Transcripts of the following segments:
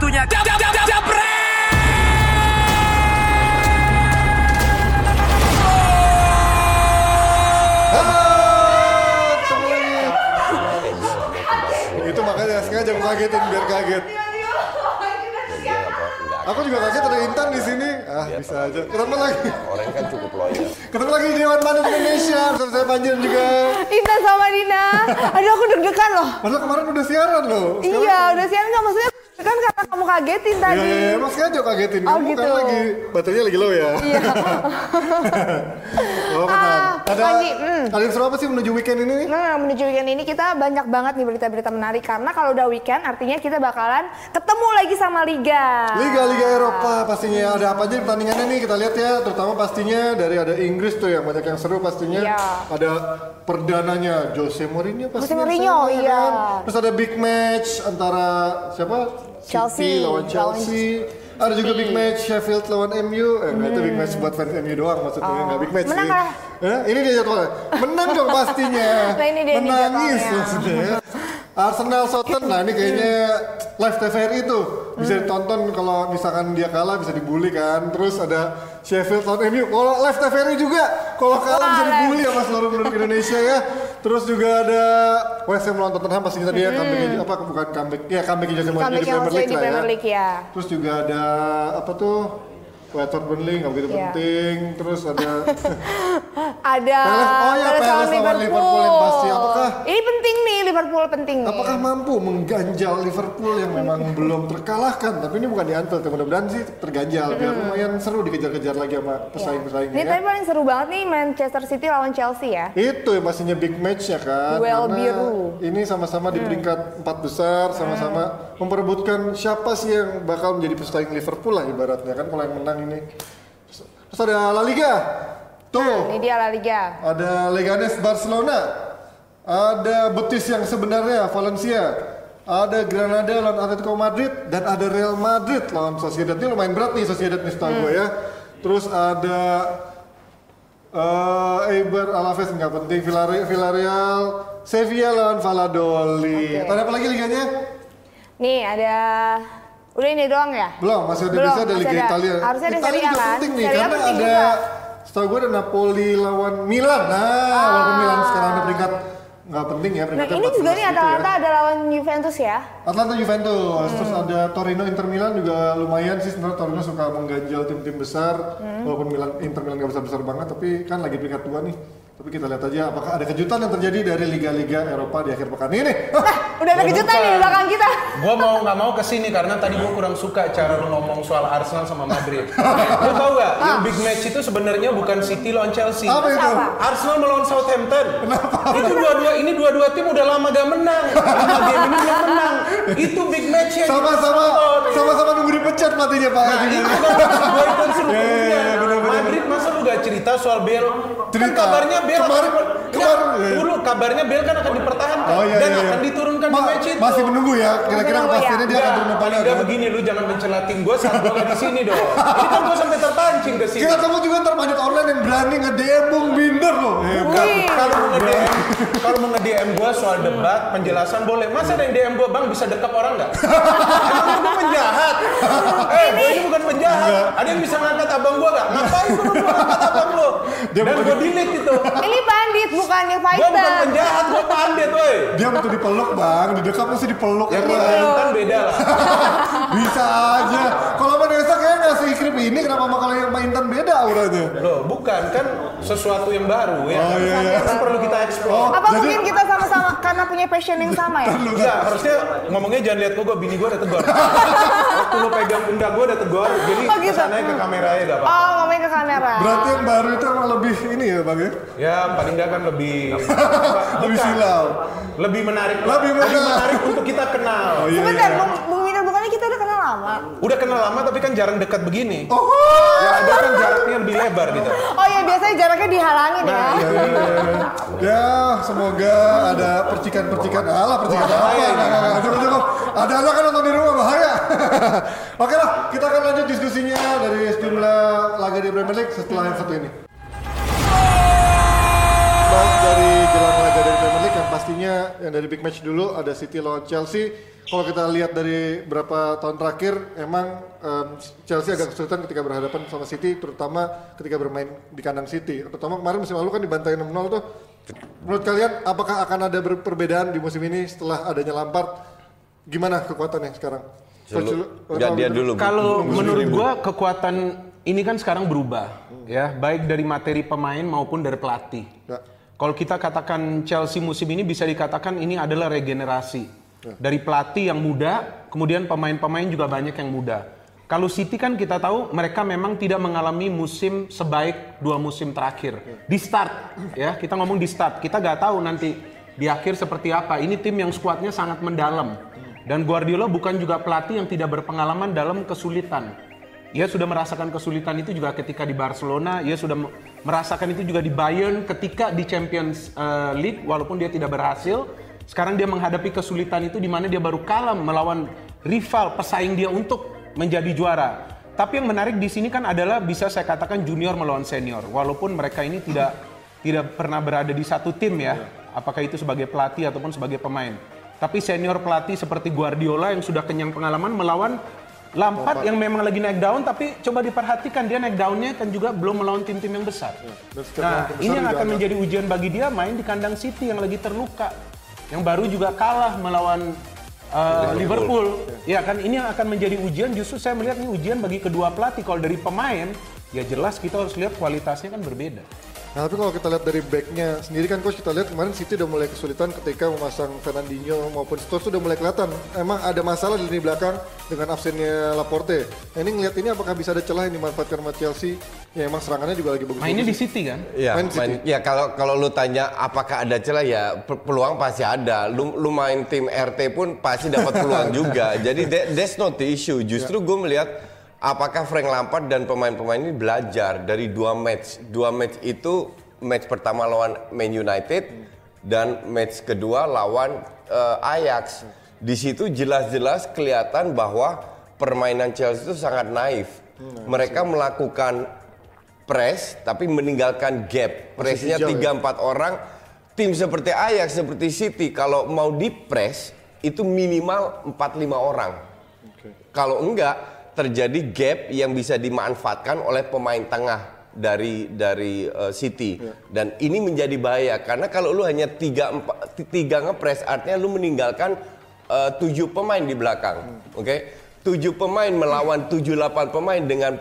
Waktunya jam jam jam jam Itu makanya sengaja aku kagetin biar kaget. Aku juga kaget ada Intan di sini. Ah, bisa aja. Ketemu lagi. Orangnya kan cukup loyal. Ketemu lagi di Dewan Bandung Indonesia. Bersama saya Panjen juga. Intan sama Dina. Aduh aku deg-degan loh. Padahal kemarin udah siaran loh. Sekarang- Iya, udah siaran nggak maksudnya kan karena kamu kagetin Iya, tadi. iya, iya. Emang sengaja aku kagetin. Oh, Kamu gitu. kan lagi, baterainya lagi low ya. Iya. oh, benar. Ah, ada, Panji, ada yang seru apa sih menuju weekend ini nih? Nah, menuju weekend ini kita banyak banget nih berita-berita menarik karena kalau udah weekend artinya kita bakalan ketemu lagi sama liga. Liga-liga Eropa pastinya ada apa aja di pertandingannya nih kita lihat ya terutama pastinya dari ada Inggris tuh yang banyak yang seru pastinya Iya. ada perdananya Jose Mourinho pastinya Mourinho, sama, ya iya. kan? terus ada big match antara siapa Chelsea, lawan lawan- Chelsea. Ada juga big match Sheffield lawan MU eh nggak itu big match buat fans MU doang maksudnya. Nggak big match Hmm. Menang sih. lah. Eh, ini dia jadwalnya. Menang dong pastinya. Nah, ini dia menangis maksudnya ya. Arsenal Southampton, nah ini kayaknya live TVRI tuh bisa Hmm. ditonton kalau misalkan dia kalah bisa dibully kan. Terus ada Sheffield lawan MU, kalau live TVRI juga kalau kalah bisa dibully sama seluruh penduduk Indonesia ya. Terus juga ada West Ham lawan Tottenham pastinya tadi ya comeback apa bukan comeback ya comeback Jose Mourinho Hmm. Di Premier League lah ya. Ya. Terus juga ada apa tuh Watford Burnley nggak begitu Iya. penting. Terus ada Ada oh iya, Palace lawan Liverpool yang pasti. Apakah- Ini penting nih Liverpool penting nih. Apakah mampu mengganjal Liverpool yang memang belum terkalahkan? Tapi ini bukan di Anfield, ya mudah-mudahan sih terganjal. Biar lumayan seru dikejar-kejar lagi sama pesaing-pesaingnya. Ini ya. tapi paling seru banget nih Manchester City lawan Chelsea ya. Itu yang pastinya big match ya kan. Duel Karena biru. Ini sama-sama di peringkat empat besar, sama-sama memperebutkan siapa sih yang bakal menjadi pesaing Liverpool lah ibaratnya kan kalau yang menang ini. Terus ada La Liga. Tuh. Ini dia La Liga. Ada Leganes Barcelona, ada Betis yang sebenarnya Valencia, ada Granada lawan Atletico Madrid dan ada Real Madrid lawan Sociedad. Ini lumayan berat nih Sociedad nih setahu gue ya. Terus ada eh Eibar Alaves nggak penting, Villarreal, Villarreal, Sevilla lawan Valladolid. Oke. Ada apa lagi liganya? Nih ada udah ini doang ya? Belum, masih ada Belum, bisa ada masih Liga ada. Italia. Harusnya ada Italia Serie A kan? penting nih Serie karena penting ada juga. setahu gue ada Napoli lawan Milan. Nah, walaupun Milan sekarang ada peringkat nggak penting ya Nah peringkatnya ini juga 14 nih gitu Atalanta ya. ada lawan Juventus ya. Atlanta Juventus, Hmm. terus ada Torino Inter Milan juga lumayan sih sebenarnya Torino suka mengganjal tim-tim besar Hmm. walaupun Milan Inter Milan nggak besar-besar banget tapi kan lagi peringkat dua nih. Tapi kita lihat aja apakah ada kejutan yang terjadi dari liga-liga Eropa di akhir pekan ini. Hah, Udah ada kejutan nih di belakang kita. Gua mau nggak mau ke sini karena tadi gua kurang suka cara lu ngomong soal Arsenal sama Madrid. lu tahu gak? Yang big match itu sebenarnya bukan City lawan Chelsea. apa itu? Arsenal melawan Southampton. Itu dua-dua ini dua-dua tim udah lama gak menang. Lima game ini belum menang. Itu big match yang Sama-sama sama-sama nunggu dipecat matinya Pak. Nah, itu kan gua yang seru masa lu gak cerita soal Bale? Cerita. Kan kabarnya Bale Kemarin- akan, kemarin, iya. dulu kabarnya Bale kan akan dipertahankan Oh iya dan iya. iya. akan diturunkan di Ma- match itu. Masih menunggu ya. Kira-kira kepastiannya ya. dia akan turun apa paling enggak. begini lu jangan mencela tim gue saat gue lagi di sini dong. Ini kan gue sampai terpancing ke sini. Kira kamu juga banyak online yang berani nge-DM Bung Binder loh. Kalau mau nge-DM, kalau mau nge-DM gue soal debat, penjelasan boleh. Masa ada yang DM gue, bang bisa dekap orang nggak? Emang gue penjahat? Eh, gue ini bukan penjahat. Ada yang bisa ngangkat abang gue nggak? Ngapain gue ngangkat abang lo? Dia Dan gue delete itu. Ini bandit bukannya Gue bukan fighter. penjahat, gue pandit, woi. Dia butuh dipeluk bang, di dekat mesti dipeluk. Ya kan beda lah. Bisa aja. Kalau Mbak Desa kayak ngasih skrip ini, kenapa sama kalau yang Intan beda auranya? Loh, bukan kan sesuatu yang baru ya. Oh, iya, iya. Kan perlu kita explore. Apa Jadi- mungkin kita sama-sama karena punya passion yang sama ya? Enggak, harusnya ngomongnya jangan lihat gue, bini gue udah tegur. Waktu lu pegang pundak gue udah tegur, jadi Oh, gitu. kesannya ke kamera ya gak apa Oh ngomongin ke kamera. Berarti yang baru itu emang lebih ini ya bang ya? Ya paling enggak kan lebih Lebih silau. lebih menarik Lebih menarik. untuk kita kenal. Oh iya. Sebentar, iya. Bung, Bung Winner bukannya kita udah kenal lama? Udah kenal lama tapi kan jarang dekat begini. Oh, Ya ada kan jaraknya lebih lebar gitu. Oh ya biasanya jaraknya dihalangin ya. iya, iya, iya. Ya, semoga ada percikan-percikan Allah, percikan apa? Nah, nah, nah, cukup, cukup. Ada anak kan nonton di rumah bahaya. Oke lah, kita akan lanjut diskusinya dari sejumlah laga di Premier League setelah yang satu ini. Bahas dari jelang laga dari Premier League yang pastinya yang dari big match dulu ada City lawan Chelsea. Kalau kita lihat dari berapa tahun terakhir, emang em, Chelsea agak kesulitan ketika berhadapan sama City, terutama ketika bermain di kandang City. Terutama kemarin musim lalu kan dibantai 6-0 tuh. Menurut kalian, apakah akan ada perbedaan di musim ini setelah adanya Lampard? Gimana kekuatannya sekarang? Dia dulu. Kalau menurut gua kekuatan ini kan sekarang berubah ya, baik dari materi pemain maupun dari pelatih. Ya. Kalau kita katakan Chelsea musim ini bisa dikatakan ini adalah regenerasi. Dari pelatih yang muda, kemudian pemain-pemain juga banyak yang muda. Kalau City kan kita tahu mereka memang tidak mengalami musim sebaik dua musim terakhir. Di start ya, kita ngomong di start. Kita nggak tahu nanti di akhir seperti apa. Ini tim yang skuadnya sangat mendalam. Dan Guardiola bukan juga pelatih yang tidak berpengalaman dalam kesulitan. Ia sudah merasakan kesulitan itu juga ketika di Barcelona, ia sudah me- merasakan itu juga di Bayern ketika di Champions eh, League walaupun dia tidak berhasil. Sekarang dia menghadapi kesulitan itu di mana dia baru kalah melawan rival pesaing dia untuk menjadi juara. Tapi yang menarik di sini kan adalah bisa saya katakan junior melawan senior. Walaupun mereka ini tidak tidak pernah berada di satu tim ya, apakah itu sebagai pelatih ataupun sebagai pemain. Tapi senior pelatih seperti Guardiola yang sudah kenyang pengalaman melawan Lampard yang memang lagi naik daun tapi coba diperhatikan dia naik daunnya kan juga belum melawan tim-tim yang besar. Setiap Nah, ini yang akan menjadi ujian bagi dia main di kandang City yang lagi terluka. Yang baru juga kalah melawan uh, Liverpool. Ya kan ini yang akan menjadi ujian justru saya melihat ini ujian bagi kedua pelatih kalau dari pemain ya jelas kita harus lihat kualitasnya kan berbeda. Nah, tapi kalau kita lihat dari backnya sendiri kan coach kita lihat kemarin City udah mulai kesulitan ketika memasang Fernandinho maupun Stones sudah mulai kelihatan emang ada masalah di lini belakang dengan absennya Laporte. Nah, ini ngelihat ini apakah bisa ada celah yang dimanfaatkan sama Chelsea? Ya emang serangannya juga lagi bagus. Mainnya di City kan? Ya, Main City. main- ya kalau kalau lu tanya apakah ada celah ya pe- peluang pasti ada. Lu, lu main tim RT pun pasti dapat peluang juga. Jadi that- that's not the issue. Justru gue melihat apakah Frank Lampard dan pemain-pemain ini belajar dari dua match. Dua match itu match pertama lawan Man United dan match kedua lawan eh, Ajax. Di situ jelas-jelas kelihatan bahwa permainan Chelsea itu sangat naif. Mereka melakukan press tapi meninggalkan gap. Pressnya ya? 3 4 orang. Tim seperti Ajax, seperti City kalau mau di press itu minimal 4 5 orang. Kalau enggak terjadi gap yang bisa dimanfaatkan oleh pemain tengah dari dari uh, City. Dan ini menjadi bahaya karena kalau lu hanya tiga empat tiga ngepres artinya lu meninggalkan uh, tujuh pemain di belakang oke? Tujuh pemain melawan tujuh delapan pemain dengan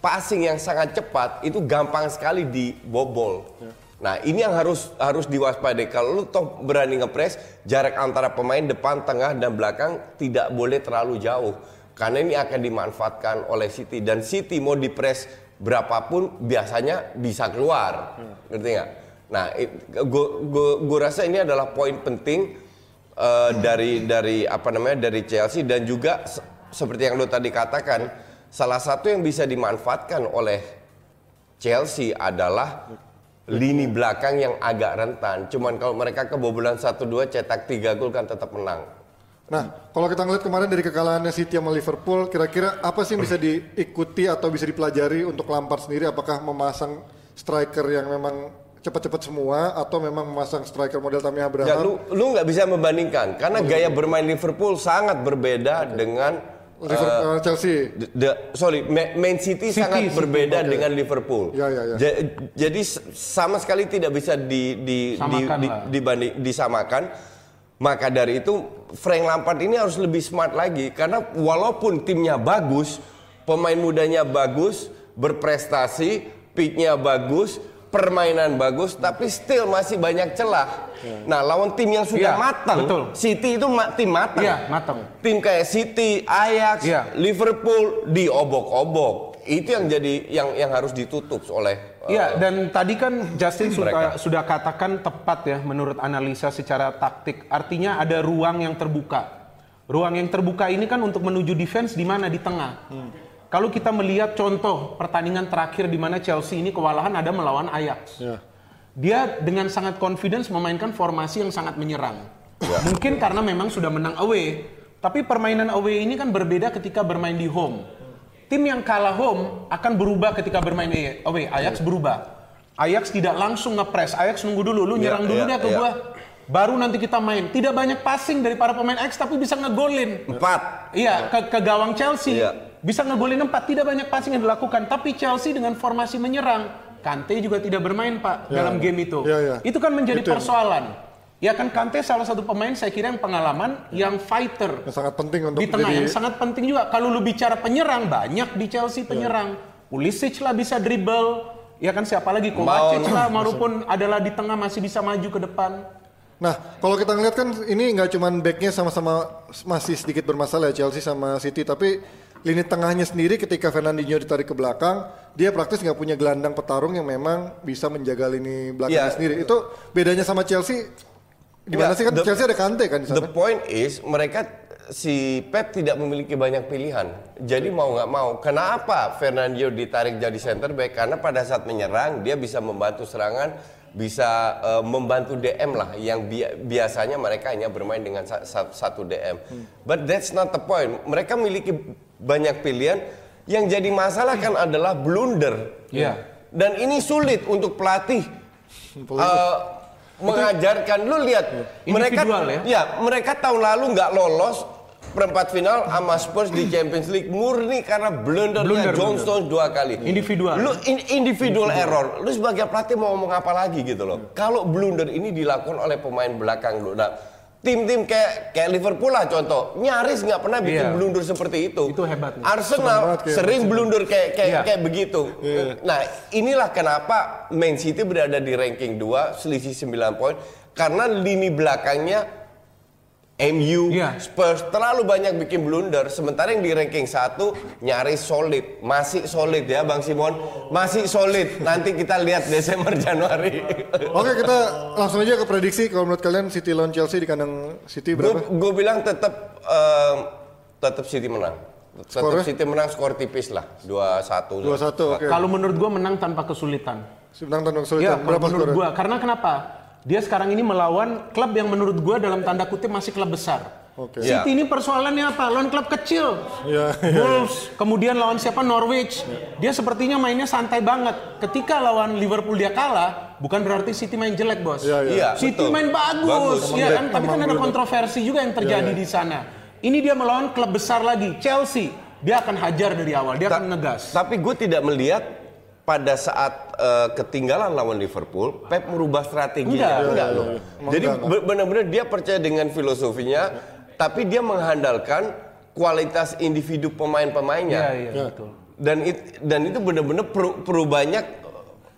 passing yang sangat cepat itu gampang sekali dibobol. Nah ini yang harus harus diwaspadai. Kalau lu toh berani ngepres, jarak antara pemain depan, tengah dan belakang tidak boleh terlalu jauh. Karena ini akan dimanfaatkan oleh City dan City mau dipres berapapun biasanya bisa keluar, ngerti nggak? Nah, gue rasa ini adalah poin penting eh, dari dari apa namanya dari Chelsea dan juga se- seperti yang lo tadi katakan, salah satu yang bisa dimanfaatkan oleh Chelsea adalah lini belakang yang agak rentan. Cuman kalau mereka kebobolan 1-2 cetak 3 gol kan tetap menang. Nah, kalau kita ngeliat kemarin dari kekalahannya City sama Liverpool, kira-kira apa sih yang bisa diikuti atau bisa dipelajari untuk Lampard sendiri? Apakah memasang striker yang memang cepat-cepat semua atau memang memasang striker model Tammy Abraham? Ya, lu lu nggak bisa membandingkan karena gaya bermain Liverpool sangat berbeda dengan Liverpool, Chelsea. The, the- sorry, Ma- Man City, City, sangat City, berbeda oke. dengan Liverpool. Ya, ya, ya. Ja- jadi sama sekali tidak bisa di, di, di, Samakan di- lah. dibanding- disamakan. Maka dari itu Frank Lampard ini harus lebih smart lagi karena walaupun timnya bagus, pemain mudanya bagus, berprestasi, picknya bagus, permainan bagus, tapi still masih banyak celah. Nah, lawan tim yang sudah Iya, matang, betul. City itu ma- tim matang. Iya, matang. Tim kayak City, Ajax, Iya. Liverpool diobok-obok. Itu yang jadi yang yang harus ditutup oleh uh, Iya, dan tadi kan Justin sudah, sudah katakan tepat ya menurut analisa secara taktik. Artinya ada ruang yang terbuka. Ruang yang terbuka ini kan untuk menuju defense di mana di tengah. Kalau kita melihat contoh pertandingan terakhir di mana Chelsea ini kewalahan ada melawan Ajax. Ya. Dia dengan sangat confidence memainkan formasi yang sangat menyerang. Mungkin karena memang sudah menang away. Tapi permainan away ini kan berbeda ketika bermain di home. Tim yang kalah home akan berubah ketika bermain away. Ajax berubah. Ajax tidak langsung ngepres. Ajax nunggu dulu, lu Iya, nyerang dulu iya, deh ke iya. gua. baru nanti kita main. Tidak banyak passing dari para pemain X tapi bisa ngegolin. Empat. Iya, ke, ke gawang Chelsea. Iya. Bisa ngegolin empat, tidak banyak passing yang dilakukan. Tapi Chelsea dengan formasi menyerang, Kante juga tidak bermain Pak Ya. dalam game itu. Ya, ya. Itu kan menjadi Itu persoalan. Ya kan Kante salah satu pemain saya kira yang pengalaman, yang fighter. Yang sangat penting untuk di tengah jadi- yang sangat penting juga. Kalau lu bicara penyerang, banyak di Chelsea penyerang. Pulisic lah bisa dribble. Ya kan siapa lagi Kovacic lah, maupun adalah di tengah masih bisa maju ke depan. Nah, kalau kita ngeliat kan ini nggak cuman backnya sama-sama masih sedikit bermasalah ya Chelsea sama City, tapi lini tengahnya sendiri ketika Fernandinho ditarik ke belakang, dia praktis nggak punya gelandang petarung yang memang bisa menjaga lini belakangnya Ya. sendiri. Itu bedanya sama Chelsea. Gimana Ya, sih kan the- Chelsea ada Kante kan di The point is mereka si Pep tidak memiliki banyak pilihan. Jadi mau nggak mau, kenapa Fernandinho ditarik jadi center back? Karena pada saat menyerang dia bisa membantu serangan, bisa eh, membantu DM lah. Yang bi- biasanya mereka hanya bermain dengan sa- sa- satu DM. But that's not the point. Mereka memiliki banyak pilihan. Yang jadi masalah kan adalah blunder. Iya. Dan ini sulit untuk pelatih eh, mengajarkan. Lu lihat mereka Individual ya? Ya, mereka tahun lalu nggak lolos perempat final sama Spurs di Champions League murni karena blundernya Blunder, John blunder. Stones dua kali. Individual. Lu in- individual error. Lu sebagai pelatih mau ngomong apa lagi gitu loh. Kalau blunder ini dilakukan oleh pemain belakang lu. Nah, tim-tim kayak kayak Liverpool lah contoh, nyaris nggak pernah bikin Iya. blunder seperti itu. Itu hebatnya. Arsenal banget kayak sering blunder kayak kayak Iya. kayak begitu. Nah, inilah kenapa Man City berada di ranking 2 selisih 9 poin karena lini belakangnya MU, Iya. Spurs terlalu banyak bikin blunder sementara yang di ranking 1 nyaris solid, masih solid ya Bang Simon, masih solid. Nanti kita lihat Desember Januari. Oke, kita langsung aja ke prediksi kalau menurut kalian City lawan Chelsea di kandang City berapa? Gue bilang tetap em, tetap City menang. Tetap Skornya? City menang skor tipis lah, 2-1. 2-1, oke. Kalau menurut gua menang tanpa kesulitan. Menang tanpa Ya, kesulitan. kalau Berapa menurut skornya? gua. Karena kenapa? Dia sekarang ini melawan klub yang menurut gua dalam tanda kutip masih klub besar. Oke. Ya. City ini persoalannya apa? Lawan klub kecil. Iya, Wolves, kemudian lawan siapa? Norwich. Dia sepertinya mainnya santai banget. Ketika lawan Liverpool dia kalah, bukan berarti City main jelek, Bos. Iya, iya. Iya, City betul. main bagus, Bagus. ya kan? Tapi kan ada kontroversi juga yang terjadi Iya, di sana. Ini dia melawan klub besar lagi, Chelsea. Dia akan hajar dari awal, dia Ta- akan ngegas. Tapi gue tidak melihat pada saat eh, ketinggalan lawan Liverpool, Pep merubah strategi. Enggak. enggak loh. Jadi benar-benar dia percaya dengan filosofinya, tapi dia mengandalkan kualitas individu pemain-pemainnya. Iya, iya, betul. Dan it- dan itu benar-benar perlu, perlu banyak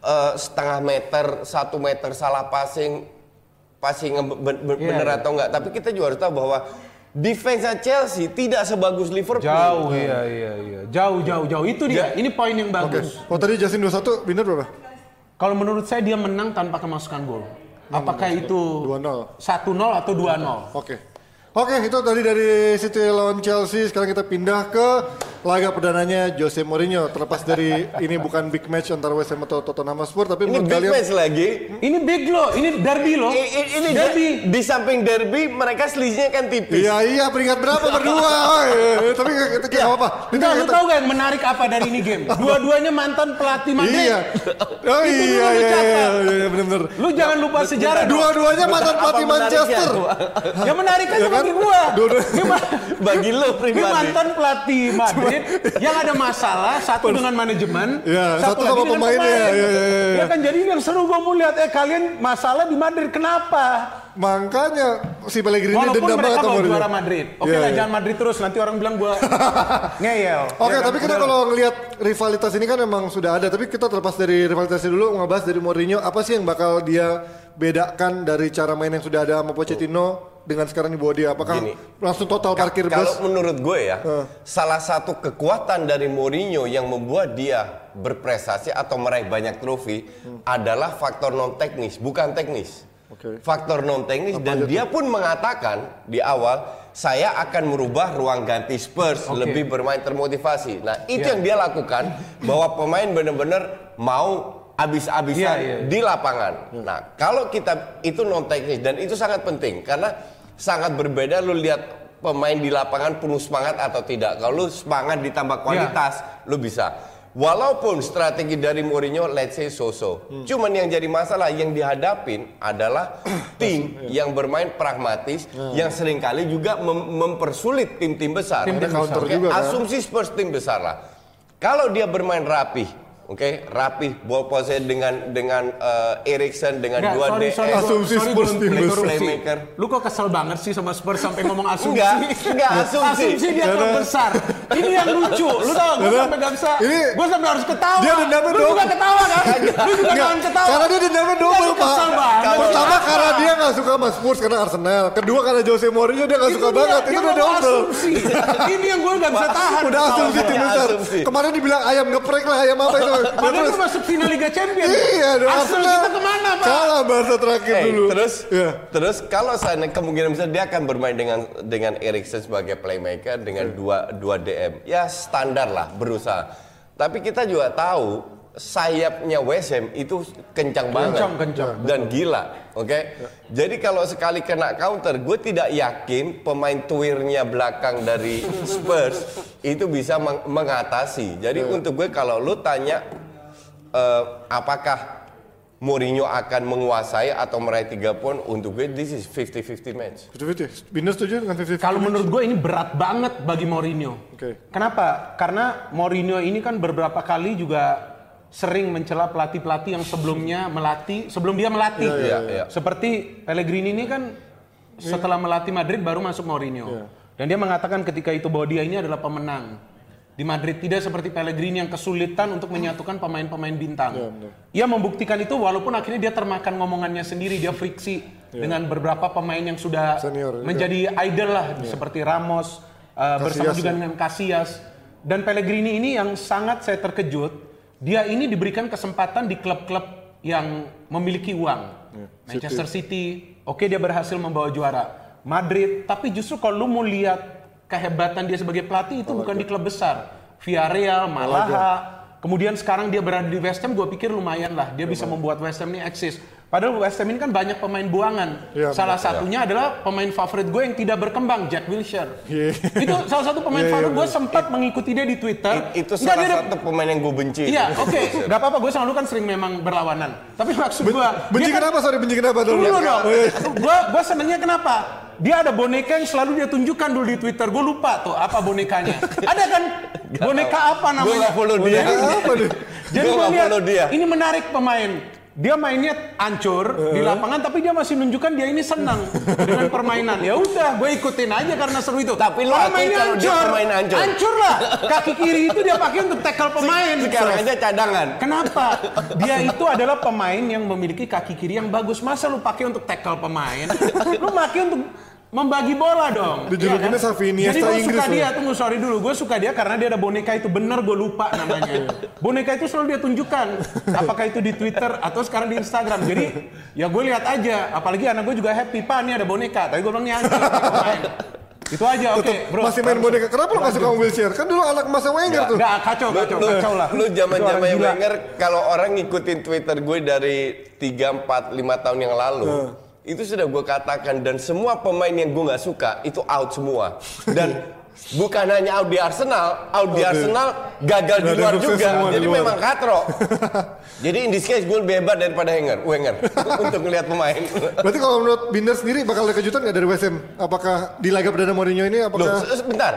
eh, setengah meter, satu meter salah passing, passing yang be- be- Iya, bener iya. atau enggak. Tapi kita juga harus tahu bahwa defense Chelsea tidak sebagus Liverpool. Jauh, iya, iya, iya. Jauh, jauh, jauh. Itu dia. Ini poin yang bagus. Oh tadi Justin 21, Binder berapa? Kalau menurut saya dia menang tanpa kemasukan gol. Apakah itu 2-0. 1-0 atau 2-0? Oke. Oke, itu tadi dari City lawan Chelsea. Sekarang kita pindah ke laga perdananya Jose Mourinho. Terlepas dari ini bukan big match antara West Ham atau Tottenham Hotspur, tapi Ini menurut big kalian match lagi. Ini big loh, ini derby loh. I- i- ini derby. di, di samping derby mereka selisihnya kan tipis. Iya iya peringkat berapa berdua? Oh, iya. Tapi kita kita apa? Ini Enggak, lu kita- tahu gak yang menarik apa dari ini game? Dua-duanya mantan pelatih Madrid. Iya. Oh Itu iya lu iya catat. iya iya benar-benar. Lu jangan lupa sejarah. Dua-duanya mantan pelatih? Manchester. Yang menarik aja kan? bagi gua. Ini Bagi lo Ini pribadi. mantan pelatih Madrid yang ada masalah satu dengan manajemen, Ya, satu lagi sama pemainnya. pemain. Ya, ya, ya, ya. Ya kan jadi ini yang seru gue mau lihat eh kalian masalah di Madrid kenapa? Makanya si Pellegrini Walaupun dendam banget mereka sama Mourinho. juara Madrid. Oke Iya, lah iya. jangan Madrid terus nanti orang bilang gua ngeyel. Oke, Ya kan? tapi kita Udah. kalau ngelihat rivalitas ini kan memang sudah ada. Tapi kita terlepas dari rivalitasnya dulu, ngebahas dari Mourinho, apa sih yang bakal dia bedakan dari cara main yang sudah ada sama Pochettino dengan sekarang dibawa dia? Apakah Gini. langsung total parkir Kalau bus? menurut gue ya, salah satu kekuatan dari Mourinho yang membuat dia berprestasi atau meraih banyak trofi adalah faktor non teknis, bukan teknis. Oke. Faktor non teknis dan dia pun mengatakan di awal saya akan merubah ruang ganti Spurs Oke. lebih bermain termotivasi. Nah, itu Iya. yang dia lakukan bahwa pemain benar-benar mau habis-habisan Iya, iya. di lapangan. Nah, kalau kita itu non teknis dan itu sangat penting karena sangat berbeda lu lihat pemain di lapangan penuh semangat atau tidak. Kalau lu semangat ditambah kualitas, lu bisa. Walaupun strategi dari Mourinho let's say so-so. Cuman yang jadi masalah yang dihadapin adalah tim yang bermain pragmatis yang sering kali juga mem- mempersulit tim-tim besar. Tim-tim counter Oke, juga, kan? Asumsi Spurs tim besar lah. Kalau dia bermain rapih, oke, rapih ball possession dengan dengan eh, Erikson dengan dua DM. sorry, Asumsi sorry, Spurs belum. Playmaker. Lu kok kesel banget sih sama Spurs sampai ngomong asumsi? Enggak, enggak, asumsi. asumsi dia Karena- besar. Ini yang lucu. Lu tau, gue sampai gak bisa. ini- Gue sampai harus ketawa. Dia dendamnya Lu juga ketawa kan? Lu juga Enggak, jangan ketawa. Karena dia dendamnya double, Lu Pak. kesel banget. Pertama karena dia nggak suka sama Spurs karena Arsenal. Kedua karena Jose Mourinho dia nggak Itu suka dia, banget. dia Itu udah double. asumsi. Ini yang gue gak bisa tahan. Udah asumsi tim besar. Kemarin dibilang ayam geprek lah, ayam apa itu. Padahal Terus- lu masuk final Liga Champions. Iya, dong. Arsenal kita ke mana, Pak? Kalah Barca terakhir Eh, dulu. terus Iya. terus kalau saya kemungkinan besar dia akan bermain dengan dengan Erikson sebagai playmaker dengan dua dua DM ya standar lah berusaha tapi kita juga tahu sayapnya West Ham itu kencang banget Kencang, kencang, dan gila oke jadi kalau sekali kena counter gue tidak yakin pemain tuirnya belakang dari Spurs itu bisa meng- mengatasi jadi untuk gue kalau lu tanya eh, apakah Mourinho akan menguasai atau meraih 3 poin untuk gue this is 50-50 match. 50-50. Binder setuju dengan 50-50? Kalau menurut gue ini berat banget bagi Mourinho. Oke. Kenapa? Karena Mourinho ini kan beberapa kali juga sering mencela pelatih-pelatih yang sebelumnya melatih, sebelum dia melatih. Iya, iya. Seperti Pellegrini ini kan setelah melatih Madrid baru masuk Mourinho. Dan dia mengatakan ketika itu bahwa dia ini adalah pemenang. Di Madrid tidak seperti Pellegrini yang kesulitan untuk menyatukan pemain-pemain bintang. Ia membuktikan itu walaupun akhirnya dia termakan ngomongannya sendiri, dia friksi dengan beberapa pemain yang sudah Senior menjadi idol lah seperti Ramos uh, bersama juga ya. dengan Casillas dan Pellegrini ini yang sangat saya terkejut dia ini diberikan kesempatan di klub-klub yang memiliki uang. Manchester City. Oke dia berhasil membawa juara. Madrid tapi justru kalau lu mau lihat kehebatan dia sebagai pelatih itu bukan di klub besar. Villarreal Malaha. Kemudian sekarang dia berada di West Ham gue pikir lumayan lah. Dia bisa membuat West Ham ini eksis padahal West Ham ini kan banyak pemain buangan Iya, salah satunya adalah pemain favorit gue yang tidak berkembang Jack Wilshere Iya. itu salah satu pemain Iya, iya, favorit gue sempat mengikuti dia di Twitter Itu Enggak, salah satu pemain yang gue benci. Iya, oke, nggak apa-apa. Gue sama lu kan sering memang berlawanan. Tapi maksud gue, Benci kenapa? Sorry, benci kenapa dulu? Dulu dong. Oh, iya. Gue gue senengnya kenapa? Dia ada boneka yang selalu dia tunjukkan dulu di Twitter. Gue lupa tuh apa bonekanya. ada kan? Boneka apa Gue namanya? gak follow dia. Jadi gue nggak lihat follow dia. ini menarik pemain. Dia mainnya hancur di lapangan, tapi dia masih nunjukkan dia ini senang dengan permainan. Ya udah, gue ikutin aja karena seru itu. Tapi Kalau akui mainnya kalau dia pemain hancur. hancur lah. Kaki kiri itu dia pakai untuk tackle pemain. Sekarang aja cadangan. Kenapa? Dia itu adalah pemain yang memiliki kaki kiri yang bagus. Masa lu pakai untuk tackle pemain? Lu pakai untuk membagi bola dong. Dijulukinnya Iya Xavi Iniesta Jadi gue Inggris suka dia, tunggu sorry dulu. Gue suka dia karena dia ada boneka itu. Bener gue lupa namanya. boneka itu selalu dia tunjukkan. Apakah itu di Twitter atau sekarang di Instagram. Jadi ya gue lihat aja. Apalagi anak gue juga happy. Pak ini ada boneka. Tapi gue bilang nih anjing. Itu aja oke Tetep bro. masih main boneka. Kenapa lu gak suka sama Wilshere? Kan dulu anak masa Wenger tuh. Nggak, kacau, kacau, lu, kacau lah. Lu zaman zaman. Wenger kalau orang ngikutin Twitter gue dari 3 4 5 tahun yang lalu. Itu sudah gue katakan dan semua pemain yang gue nggak suka itu out semua. Dan bukan hanya out di Arsenal, out di. Arsenal gagal di luar juga. Jadi luar. memang katro. Jadi in this case gue lebih hebat daripada Wenger, Wenger untuk melihat pemain. Berarti kalau menurut Binder sendiri bakal ada kejutan nggak dari West Ham? Apakah di laga perdana Mourinho ini Loh, apakah se- sebentar.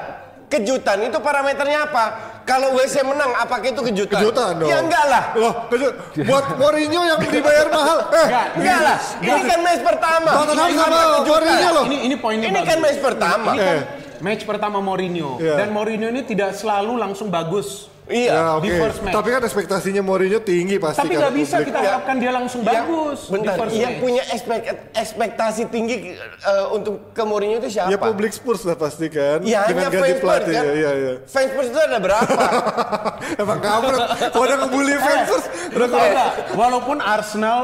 Kejutan itu parameternya apa? Kalau WC menang, apakah itu kejutan? kejutan dong? Ya enggak lah. Loh, kejut. Buat Mourinho yang dibayar mahal. Eh, Enggak, Enggak lah. Ini kan match pertama. Tottenham Ini sama? Mourinho loh. Ini ini poinnya Ini bagus. kan match pertama. Ini kan Eh. match pertama Mourinho Iya. dan Mourinho ini tidak selalu langsung bagus. Iya. Ya, oke. di first match. Tapi kan ekspektasinya Mourinho tinggi pasti Tapi kan nggak bisa publik. kita Ya. harapkan dia langsung Yang- bagus Bentar, di first yang match. punya expect- ekspektasi tinggi eh, untuk ke Mourinho itu siapa? Ya publik Spurs lah pasti kan. Ya, Dengan hanya gaji fans Spurs pelatih kan? ya, iya iya. Fans Spurs itu ada berapa? Emang. Kalau udah ngebully fans Spurs, udah nggak? Walaupun Arsenal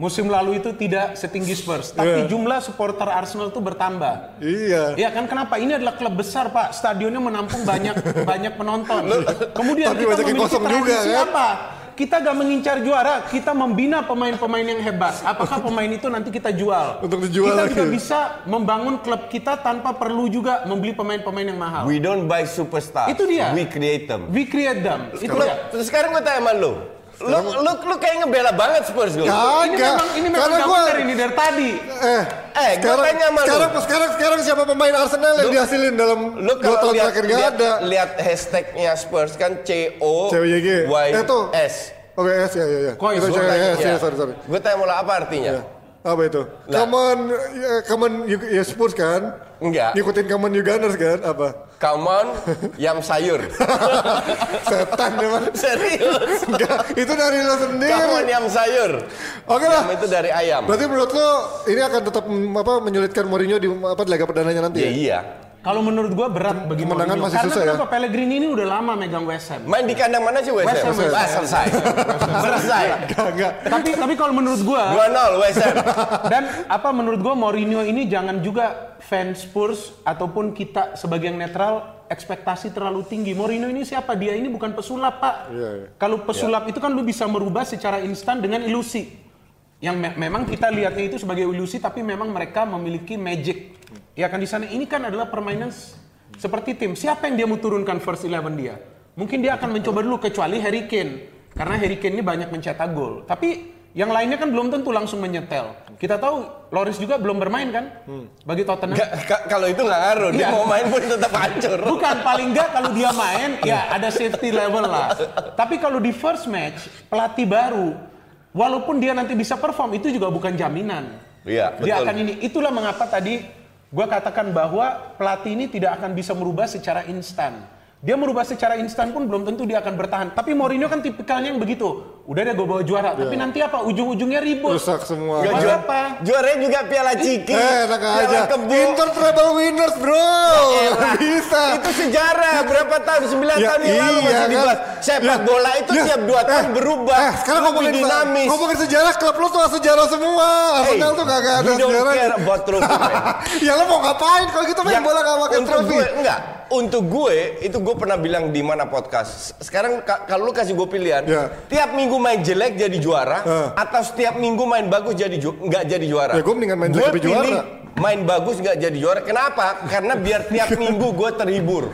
musim lalu itu tidak setinggi Spurs, tapi Iya. jumlah supporter Arsenal itu bertambah. Iya. Ya kan kenapa? Ini adalah klub besar pak, stadionnya menampung banyak banyak penonton. Kemudian Tapi kita memiliki kosong juga, kan? apa? kita gak mengincar juara, kita membina pemain-pemain yang hebat. Apakah pemain itu nanti kita jual? Untuk dijual kita lagi. juga bisa membangun klub kita tanpa perlu juga membeli pemain-pemain yang mahal. We don't buy superstar. Itu dia. We create them. We create them. Itu Lu, dia. sekarang gue tanya sama lu. Lu, lu, lu kayak ngebela banget Spurs gue. Ini Kagak. memang ini memang Karena gua benar ini dari tadi. eh Eh, gua sekarang, tanya sama lu. sekarang, sekarang, sekarang siapa pemain Arsenal yang dihasilin dalam Lu dua kalau tahun lihat terakhir gak lihat, ada. lihat hashtagnya Spurs kan C O. Y Eh, tuh. S. Oke, yes, ya, ya, ya. Kok Itu is- saya- Tanya, yes, ya. ya, sorry, sorry. Gue tanya mula apa artinya? Ya. Apa itu? Common, ya, common you- ya Spurs kan? Enggak. Ngikutin common you Gunners kan? Apa? Come on, yam sayur. Setan memang. Serius. Enggak, itu dari lo sendiri. yam sayur. Oke lah. Yam itu dari ayam. Berarti menurut lo ini akan tetap apa menyulitkan Mourinho di apa di laga perdananya nanti? Ya Ya, iya. Kalau menurut gua berat bagi Kemenangan Mourinho. masih Karena susah ya? kenapa Pellegrini ini udah lama megang West Ham. Main di kandang mana sih West West Ham? Ham, West Ah, Ham. selesai. selesai. Enggak, enggak. tapi tapi kalau menurut gua 2-0 West Ham. dan apa menurut gua Mourinho ini jangan juga fans Spurs ataupun kita sebagai yang netral ekspektasi terlalu tinggi. Mourinho ini siapa? Dia ini bukan pesulap, Pak. Iya, iya. Kalau pesulap itu kan lu bisa merubah secara instan dengan ilusi. Yang me- memang kita lihatnya itu sebagai ilusi tapi memang mereka memiliki magic. Ya kan di sana ini kan adalah permainan seperti tim. Siapa yang dia mau turunkan first eleven dia? Mungkin dia akan mencoba dulu kecuali Harry Kane. Karena Harry Kane ini banyak mencetak gol. Tapi yang lainnya kan belum tentu langsung menyetel. Kita tahu Loris juga belum bermain kan bagi Tottenham. Nggak, ka- kalau itu nggak ngaruh, dia Iya. mau main pun tetap hancur. Bukan paling enggak kalau dia main ya ada safety level lah. Tapi kalau di first match pelatih baru walaupun dia nanti bisa perform itu juga bukan jaminan. Iya, Dia betul. akan ini. Itulah mengapa tadi gua katakan bahwa pelatih ini tidak akan bisa merubah secara instan. Dia merubah secara instan pun belum tentu dia akan bertahan. Tapi Mourinho kan tipikalnya yang begitu. Udah deh gue bawa juara, tapi nanti apa? Ujung-ujungnya ribut. Rusak semua. Buat juara, apa? juaranya juga Piala Ciki. Eh, enak Piala aja. Kebo. Inter treble winners, bro. Elah, Bisa. Itu sejarah berapa tahun? 9 Ya, tahun yang lalu iya masih kan. dibahas. Sepak Ya, bola itu ya, tiap 2 tahun eh, berubah. Eh, sekarang ngomongin dinamis. ngomongin sejarah klub lo tuh sejarah semua. Hey, Arsenal tuh kagak ada you don't sejarah. care about trophy, ya lo mau ngapain kalau gitu main Ya, bola gak pakai trofi? gue enggak untuk gue itu gue pernah bilang di mana podcast sekarang ka- kalau lu kasih gue pilihan Ya. tiap minggu main jelek jadi juara Eh. atau setiap minggu main bagus jadi ju- nggak jadi juara Ya, gue mendingan main jelek tapi juara. Main bagus nggak jadi juara kenapa karena biar tiap minggu gue terhibur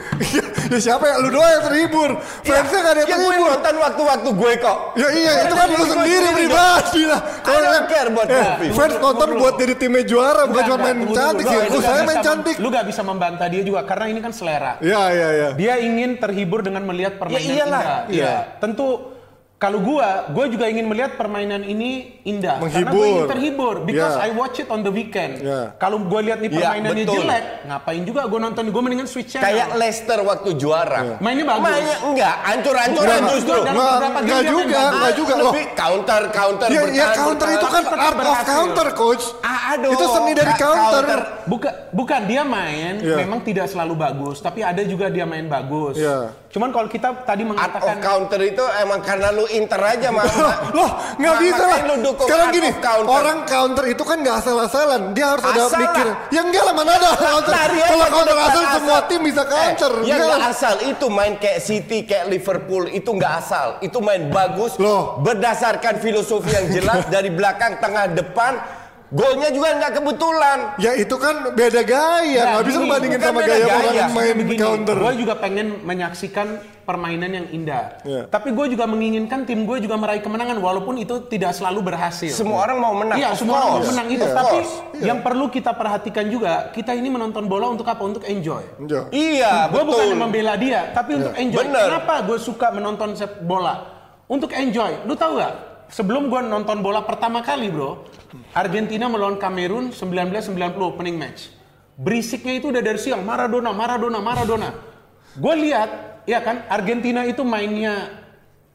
ya siapa ya? Lu doang yang terhibur. Fansnya gak ada yang ya gue terhibur. nonton waktu-waktu gue kok Ya iya, itu kan lu gue sendiri pribadi lah. Kalau kan- care about eh, trophy. fans nonton buat jadi timnya juara, bukan cuma main cantik sih. Lu saya main cantik. Lu gak bisa membantah dia juga karena ini kan selera. Iya, iya, iya. Dia ingin terhibur dengan melihat permainan Ya iyalah. indah. Iya. Iya. Tentu kalau gua, gua juga ingin melihat permainan ini indah. Karena Menghibur. gua ingin terhibur because Iya. I watch it on the weekend. Iya. Kalau gua lihat nih Iya, permainannya betul. jelek, ngapain juga gua nonton? Gua mendingan switch channel. kayak Leicester waktu juara Mainnya bagus. mainnya enggak hancur-hancuran Enggak, justru Enggak, juga, enggak juga. Loh, lebih counter counter Ya, ya bertahan, counter itu kan art of counter, coach. Ah, aduh. Itu seni dari Ka- counter. Bukan, bukan dia main Iya. memang tidak selalu bagus, tapi ada juga dia main bagus. Iya. Cuman kalau kita tadi Art of mengatakan counter itu emang karena lu inter aja mah. Loh, nggak bisa lah. Sekarang gini, counter. orang counter itu kan nggak asal-asalan. Dia harus ada Asal mikir. lah. Ya enggak lah, mana ada counter. Lari aja Kalau counter depan asal, semua tim bisa counter. Eh, ya Enggak lah. asal itu main kayak City kayak Liverpool itu nggak asal. Itu main bagus Loh. berdasarkan filosofi yang jelas dari belakang tengah depan. Golnya juga nggak kebetulan. Ya itu kan beda gaya, Nah, nggak bisa bandingin bukan sama gaya gaya. orang yang main Begini, counter. Gue juga pengen menyaksikan permainan yang indah. Iya. Tapi gue juga menginginkan tim gue juga meraih kemenangan walaupun itu tidak selalu berhasil. Semua orang mau menang. Iya, semua orang mau menang itu. Of Tapi course. yang perlu kita perhatikan juga, kita ini menonton bola untuk apa? Untuk enjoy. Ya. Iya, gue betul. bukan membela dia, tapi untuk enjoy. Bener. Kenapa gue suka menonton sepak bola? Untuk enjoy. Lu tahu gak? Sebelum gue nonton bola pertama kali bro, Argentina melawan Kamerun 1990 opening match. Berisiknya itu udah dari siang, Maradona, Maradona, Maradona. Gue lihat, ya kan, Argentina itu mainnya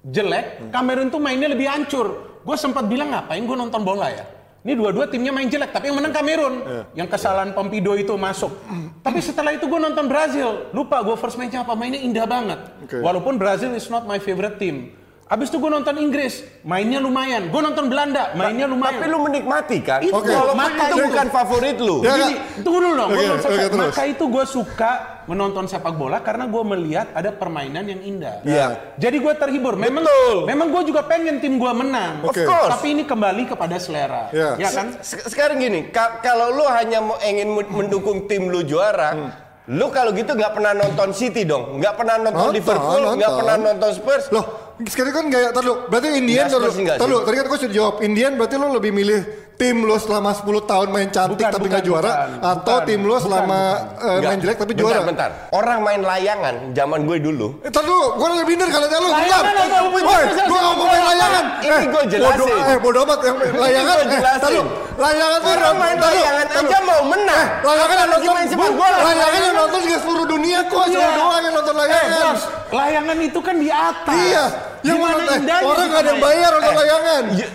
jelek, Kamerun tuh mainnya lebih hancur. Gue sempat bilang ngapain gue nonton bola ya? Ini dua-dua timnya main jelek, tapi yang menang Kamerun. Yang kesalahan Pompido itu masuk. tapi setelah itu gue nonton Brazil. Lupa gue first match apa, mainnya indah banget. Oke. Walaupun Brazil is not my favorite team. Habis itu gue nonton Inggris, mainnya lumayan. Gue nonton Belanda, mainnya lumayan. Tapi lu menikmati kan? Itu, Oke. Walaupun maka itu itu. bukan favorit lu. Ya, Gini, tunggu dulu dong. selesai. oke, terus. Maka itu gue suka menonton sepak bola karena gue melihat ada permainan yang indah. Iya. Jadi gue terhibur. Memang, Betul. memang gue juga pengen tim gue menang. Oke. Of course. Tapi ini kembali kepada selera. Iya. Ya kan? Se- Sekarang gini, ka- kalau lu hanya mau ingin men- mendukung tim lu juara, Hmm. lu kalau gitu nggak pernah nonton City dong, nggak pernah nonton, Nonton, Liverpool, nggak pernah nonton Spurs. Loh, sekarang kan gaya, tar dulu. Berarti Indian, Tar sih? dulu, tadi kan gue sudah jawab. Indian berarti lo lebih milih tim lo selama 10 tahun main cantik Bukan, tapi nggak juara bukan, atau bukan, tim lo bukan, selama bukan. eh, Nggak. main jelek tapi bentar, juara. Bentar, Orang main layangan zaman gue dulu. Eh, dulu, gue lebih bener kalau lu. Bentar. Woi, gue nggak mau main layangan. Ini gua jelasin. Bodoh, eh, bodoh amat yang layangan. Eh, jelasin. dulu. Layangan tuh Orang main layangan aja mau menang. Layangan yang nonton main sepak bola. Layangan yang nonton juga seluruh dunia kok. Cuma Iya. doang yang nonton Eh, layangan. layangan itu kan di atas. Iya, yang Gimana mana indahnya orang nggak ada yang bayar nonton Eh, layangan. You,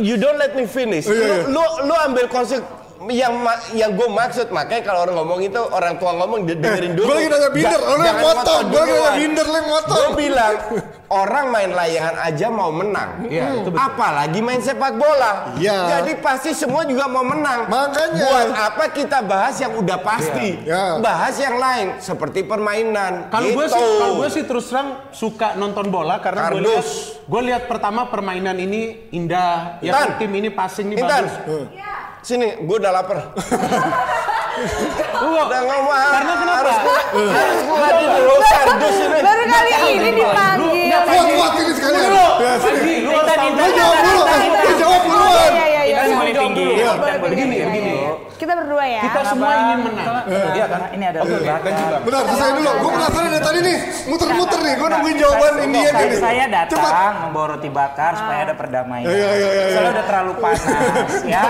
you don't let me finish. Iya, iya. Lu, lu, lu ambil konsep yang ma- yang gue maksud makanya kalau orang ngomong itu orang tua ngomong de- dengerin dulu. Gue lagi nanya binder, lo yang motong. Gue lagi nanya binder, lo yang motong. Gue bilang orang main layangan aja mau menang. Iya, itu betul. Apalagi main sepak bola. Iya. Jadi pasti semua juga mau menang. Makanya. Buat apa kita bahas yang udah pasti? Iya. Bahas yang lain seperti permainan. Kalau gue Gitu. sih, kalau gue sih terus terang suka nonton bola karena gue lihat, gue lihat pertama permainan ini indah, ya tim ini passing ini Intan. bagus. Sini, gue udah lapar. Lu, Udah ngomong Karena kenapa? Harus gua, harus gua dulu ini. Baru kali ini dipanggil. Kuat kuat ini sekalian. Dulu, Ya, lu harus tahu Lu jawab dulu, Intan. lu jawab duluan. Iya, iya, iya. Iya. tinggi. Intan Boleh, paling begini, tinggi. begini. Kita berdua ya. Kita semua ingin menang. Iya kan? Ini ada dan juga. Bentar, selesai dulu. Gue penasaran dari tadi nih. Muter-muter nih. Gue nungguin jawaban Indian saya, ini. saya Cepat. datang membawa roti bakar supaya ada perdamaian. Iya, iya, iya, iya. Soalnya udah terlalu panas ya.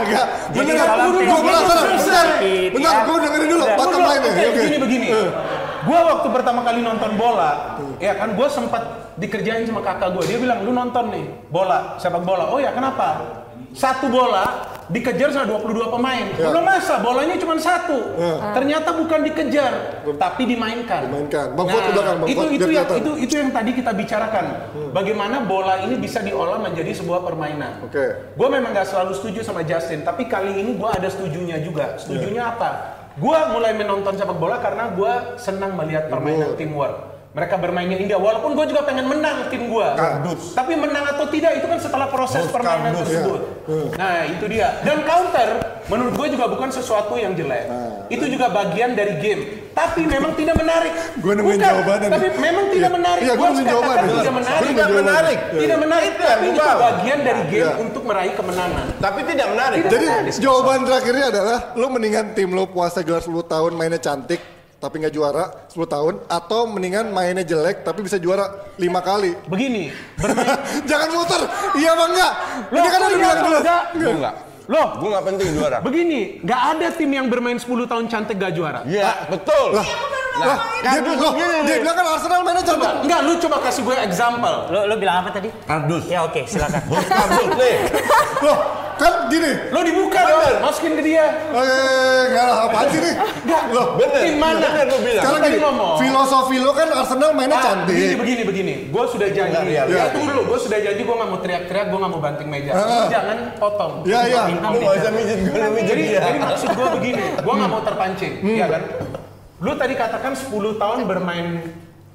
Jadi kalau Gue penasaran. Bentar, sedikit, bentar. ya. Gue dengerin dulu. Udah. Bottom line nya. Oke, Oke. begini begini. Gua waktu pertama kali nonton bola, ya kan gua sempat dikerjain sama kakak gua. Dia bilang, "Lu nonton nih bola, sepak bola." Oh ya, kenapa? Satu bola dikejar sama 22 pemain. Ya. Belum masa, bolanya cuma satu. Ya. Ternyata bukan dikejar, tapi dimainkan. Nah, Dimainkan. Bang udah kan, Bang itu itu yang itu itu yang tadi kita bicarakan. Bagaimana bola ini bisa diolah menjadi sebuah permainan. Oke. Gue memang gak selalu setuju sama Justin, tapi kali ini gue ada setujunya juga. Setujunya apa? Gue mulai menonton sepak bola karena gue senang melihat permainan teamwork. Mereka bermainnya indah, walaupun gue juga pengen menang tim gue. Kardus. Tapi menang atau tidak itu kan setelah proses Bos permainan kardus. tersebut. Nah itu dia. Dan counter menurut gue juga bukan sesuatu yang jelek. Itu juga bagian dari game. Tapi memang tidak menarik. Gua nemuin Bukan, jawabannya nih. Tapi memang tidak Iya. menarik. Iya, gua Gua nemuin katakan jawabannya. Tidak Gua menarik. Tidak menarik. Tidak menarik. Itu yang Tapi itu bagian dari game Iya. untuk meraih kemenangan. Tapi tidak menarik. Jadi jawaban terakhirnya adalah lo mendingan tim lo puasa gelar 10 tahun mainnya cantik tapi nggak juara 10 tahun atau mendingan mainnya jelek tapi bisa juara 5 kali. Begini, bermain Jangan muter. Iya apa enggak? Ini Loh, kan kok udah bilang dulu. enggak? Gue enggak. Loh, Gue nggak penting juara. begini, nggak ada tim yang bermain 10 tahun cantik gak juara. Iya, betul. Lah, lah, dia, kardus loh, gini dia nih. bilang kan Arsenal mainnya cantik. Coba, enggak, lu coba kasih gue example. Lo, lo bilang apa tadi? Kardus. Ya oke, silakan. Bos kardus nih. Loh, kan gini. Lo dibuka dong, masukin ke dia. Eh, enggak lah apaan sih nih? Enggak, Loh, Bener. tim mana? Bener lu bilang. sekarang gini, ngomong. filosofi lo kan Arsenal mainnya Ah, cantik. Begini, begini, begini. Gue sudah janji. Enggak, iya, Ya, iya. tunggu dulu. Gue sudah janji gue nggak mau teriak-teriak, gue nggak mau banting meja. Ah. Lu jangan potong. Iya, iya. Lu nggak usah mijit gue, mijit Jadi, dia. jadi maksud gue begini, gue nggak mau terpancing, ya kan? Lu tadi katakan 10 tahun bermain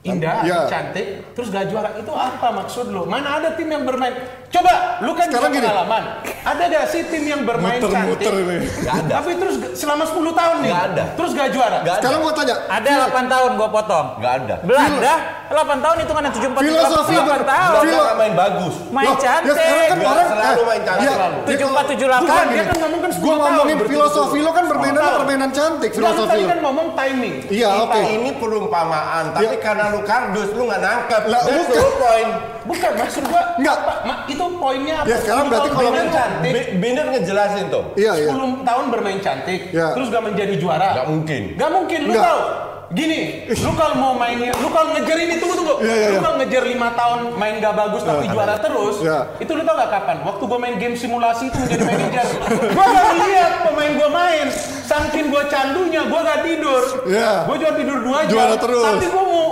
indah, Iya. cantik, terus gak juara. Itu apa maksud lu? Mana ada tim yang bermain? Coba, lu kan Sekarang punya gini. pengalaman. Ada gak sih tim yang bermain Muter-muter cantik? ini. Nggak ada. Tapi terus selama 10 tahun nih, Nggak ada. terus gak juara. Ada. Sekarang gua tanya, Ada 8 tahun gua potong. Nggak ada. Belanda 8 tahun itu kan 74 Filosofi 8 ber- tahun. Belanda main bagus. Main Loh, cantik. Ya sekarang kan orang selalu main cantik, ya, selalu. ya, 74 Bukan, 78 Dia gini. kan ngomong kan 10 Gua ngomongin tahun, filosofi lo kan permainan permainan cantik Enggak, lu filosofi tadi lo. kan ngomong timing. Iya, oke. Ini perumpamaan, tapi Ya. karena lu kardus, lu nggak nangkep. Lah, That's bukan. the whole point. Bukan, maksud gua Nggak. apa? Ma- itu poinnya apa? Ya, sekarang 10 berarti kalau- bermain cantik, Binder ngejelasin tuh. Iya, iya. 10 tahun bermain cantik, Ya. terus gak menjadi juara. Nggak mungkin. Gak mungkin, lu Nggak. tahu. Gini, lu kalau mau mainnya, lu kalau ngejar ini tunggu tunggu. Iya, iya, lu iya. kalau ngejar 5 tahun main gak bagus tapi juara terus, Iya. itu lu tau gak kapan? Waktu gua main game simulasi itu menjadi manajer. gua gak lihat pemain gua main. Saking gua candunya, gua gak tidur. Iya. Gua cuma tidur 2 jam. Juara terus. Tapi gua mau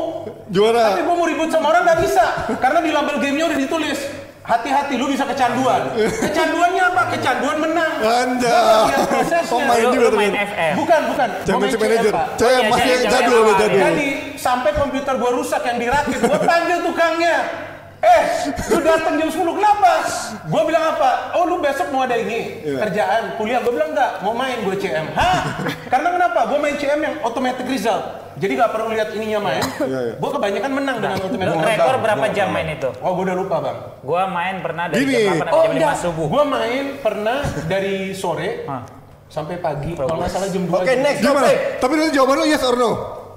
Juara. Tapi gue mau ribut sama orang nggak bisa, karena di label gamenya udah ditulis hati-hati lu bisa kecanduan. Kecanduannya apa? Kecanduan menang. Prosesnya. Oh, main juga tuh. main FM. Bukan, bukan. Championship manager. Pak. Saya Oh, iya, masih iya, jadul, jadul. Jadi sampai komputer gua rusak yang dirakit, gua panggil tukangnya. Eh, lu datang jam 10 kenapa? Gua bilang apa? Oh, lu besok mau ada ini Iya. kerjaan, kuliah. Gua bilang enggak, mau main gue CM. Hah? Karena kenapa? Gua main CM yang automatic result. Jadi gak perlu lihat ininya main. Iya, iya. Gua kebanyakan menang dengan automatic Lu result. rekor berapa jam main itu? Oh, gua udah lupa, Bang. Gua main pernah dari Gini. jam 8 sampai Oh, jam 5 enggak. subuh. Gua main pernah dari sore sampai pagi. Kalau nggak salah jam 2. Oke, next Gimana? Tapi nanti jawaban lu yes or no?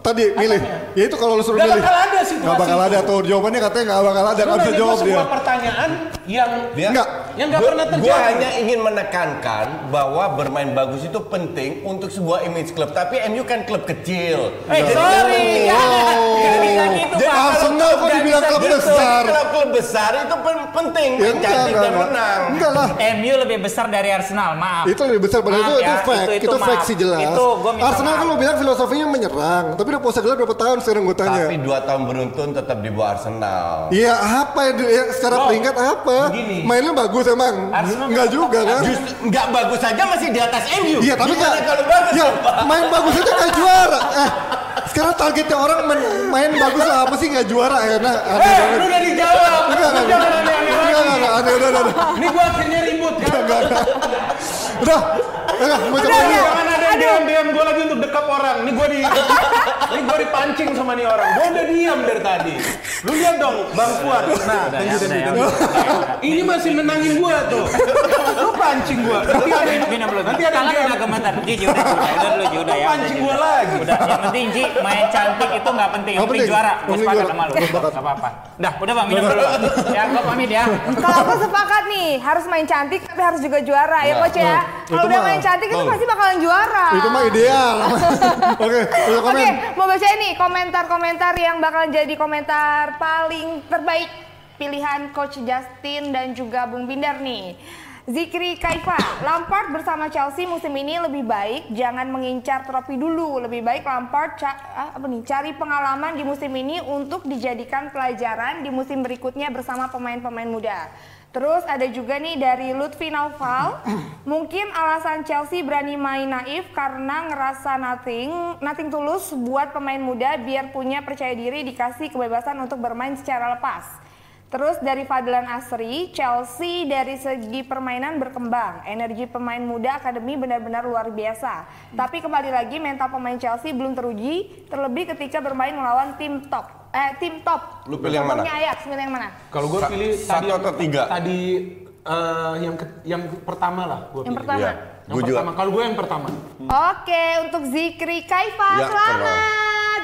Tadi milih. Ya itu kalau lu suruh Nggak milih. bakal ada situasi Nggak bakal itu. ada tuh. Jawabannya katanya nggak bakal ada. Lu Nggak bisa jawab dia. sebuah pertanyaan yang Dia- Enggak. yang nggak pernah terjadi. Gue hanya ingin menekankan bahwa bermain bagus itu penting untuk sebuah image klub. Tapi MU kan klub kecil. Eh, sorry. Nggak bisa gitu, Jadi Pak. Arsenal kok dibilang klub gitu. besar. Klub-klub besar itu pen- penting, Ya enggak, dan menang. Enggak lah. MU lebih besar dari Arsenal, maaf. Itu lebih besar padahal Maaf itu, itu ya, fact, itu- itu, itu fact sih jelas. Itu gua minta Arsenal kan lo bilang filosofinya menyerang, tapi udah puasa gelar berapa tahun sekarang gue tanya. Tapi dua tahun beruntun tetap di bawah Arsenal. Iya apa ya, ya secara Bro, peringkat apa? begini. Mainnya bagus emang? Arsenal Enggak juga kan? Justru nggak bagus saja masih di atas MU. Iya tapi kan, kalau bagus? ya apa? main bagus aja nggak juara. Eh, sekarang targetnya orang main, main bagus apa sih nggak juara ya? Nah, aneh Eh, banget. lu udah dijawab. Enggak, enggak, jangan enggak, enggak, lagi. enggak, aneh, udah, udah, udah, Ini gua akhirnya ribut kan. udah, enggak, mau coba dulu. Jangan ada yang DM gua lagi untuk dekap orang. Ini gua di ini gua dipancing sama nih orang. Gua udah diam dari tadi. Lu lihat dong, Bang Fuad. Nah, ya, udah. ini masih menangin gua tuh. Lu pancing gua. Nanti ada yang Minum dulu. nanti ada yang komentar. Ji, Ji, udah, udah, udah, udah ya. pancing gua lagi. Udah, yang penting Ji main cantik itu nggak penting, yang penting juara. Gue sepakat sama lu. Gak apa-apa. Dah, udah bang minum dulu. Ya, gue pamit ya. Kalau aku sepakat nih, harus main cantik tapi harus juga juara ya coach ya. Kalau Itu udah main cantik itu pasti bakalan juara. Itu mah ideal. Oke, udah komen. Oke, mau baca nih komentar-komentar yang bakalan jadi komentar paling terbaik pilihan Coach Justin dan juga Bung Bindar nih. Zikri Kaifa, Lampard bersama Chelsea musim ini lebih baik jangan mengincar trofi dulu. Lebih baik Lampard ca- ah, apa nih, cari pengalaman di musim ini untuk dijadikan pelajaran di musim berikutnya bersama pemain-pemain muda. Terus ada juga nih dari Lutfi Naufal, mungkin alasan Chelsea berani main naif karena ngerasa nothing, nothing tulus buat pemain muda biar punya percaya diri dikasih kebebasan untuk bermain secara lepas. Terus dari Fadlan Asri, Chelsea dari segi permainan berkembang. Energi pemain muda akademi benar-benar luar biasa. Tapi kembali lagi mental pemain Chelsea belum teruji, terlebih ketika bermain melawan tim top. Eh, tim top. Lu pilih yang mana? Ajax, pilih yang mana? Kalau gue Sa- pilih satu tadi yang- atau tiga? Tadi eh, yang ke- yang pertama lah gue Yang pilih. pertama. Iya. Yang Gua juga. pertama. Kalau gue yang pertama. Oke, untuk Zikri Kaifa, Ya, selamat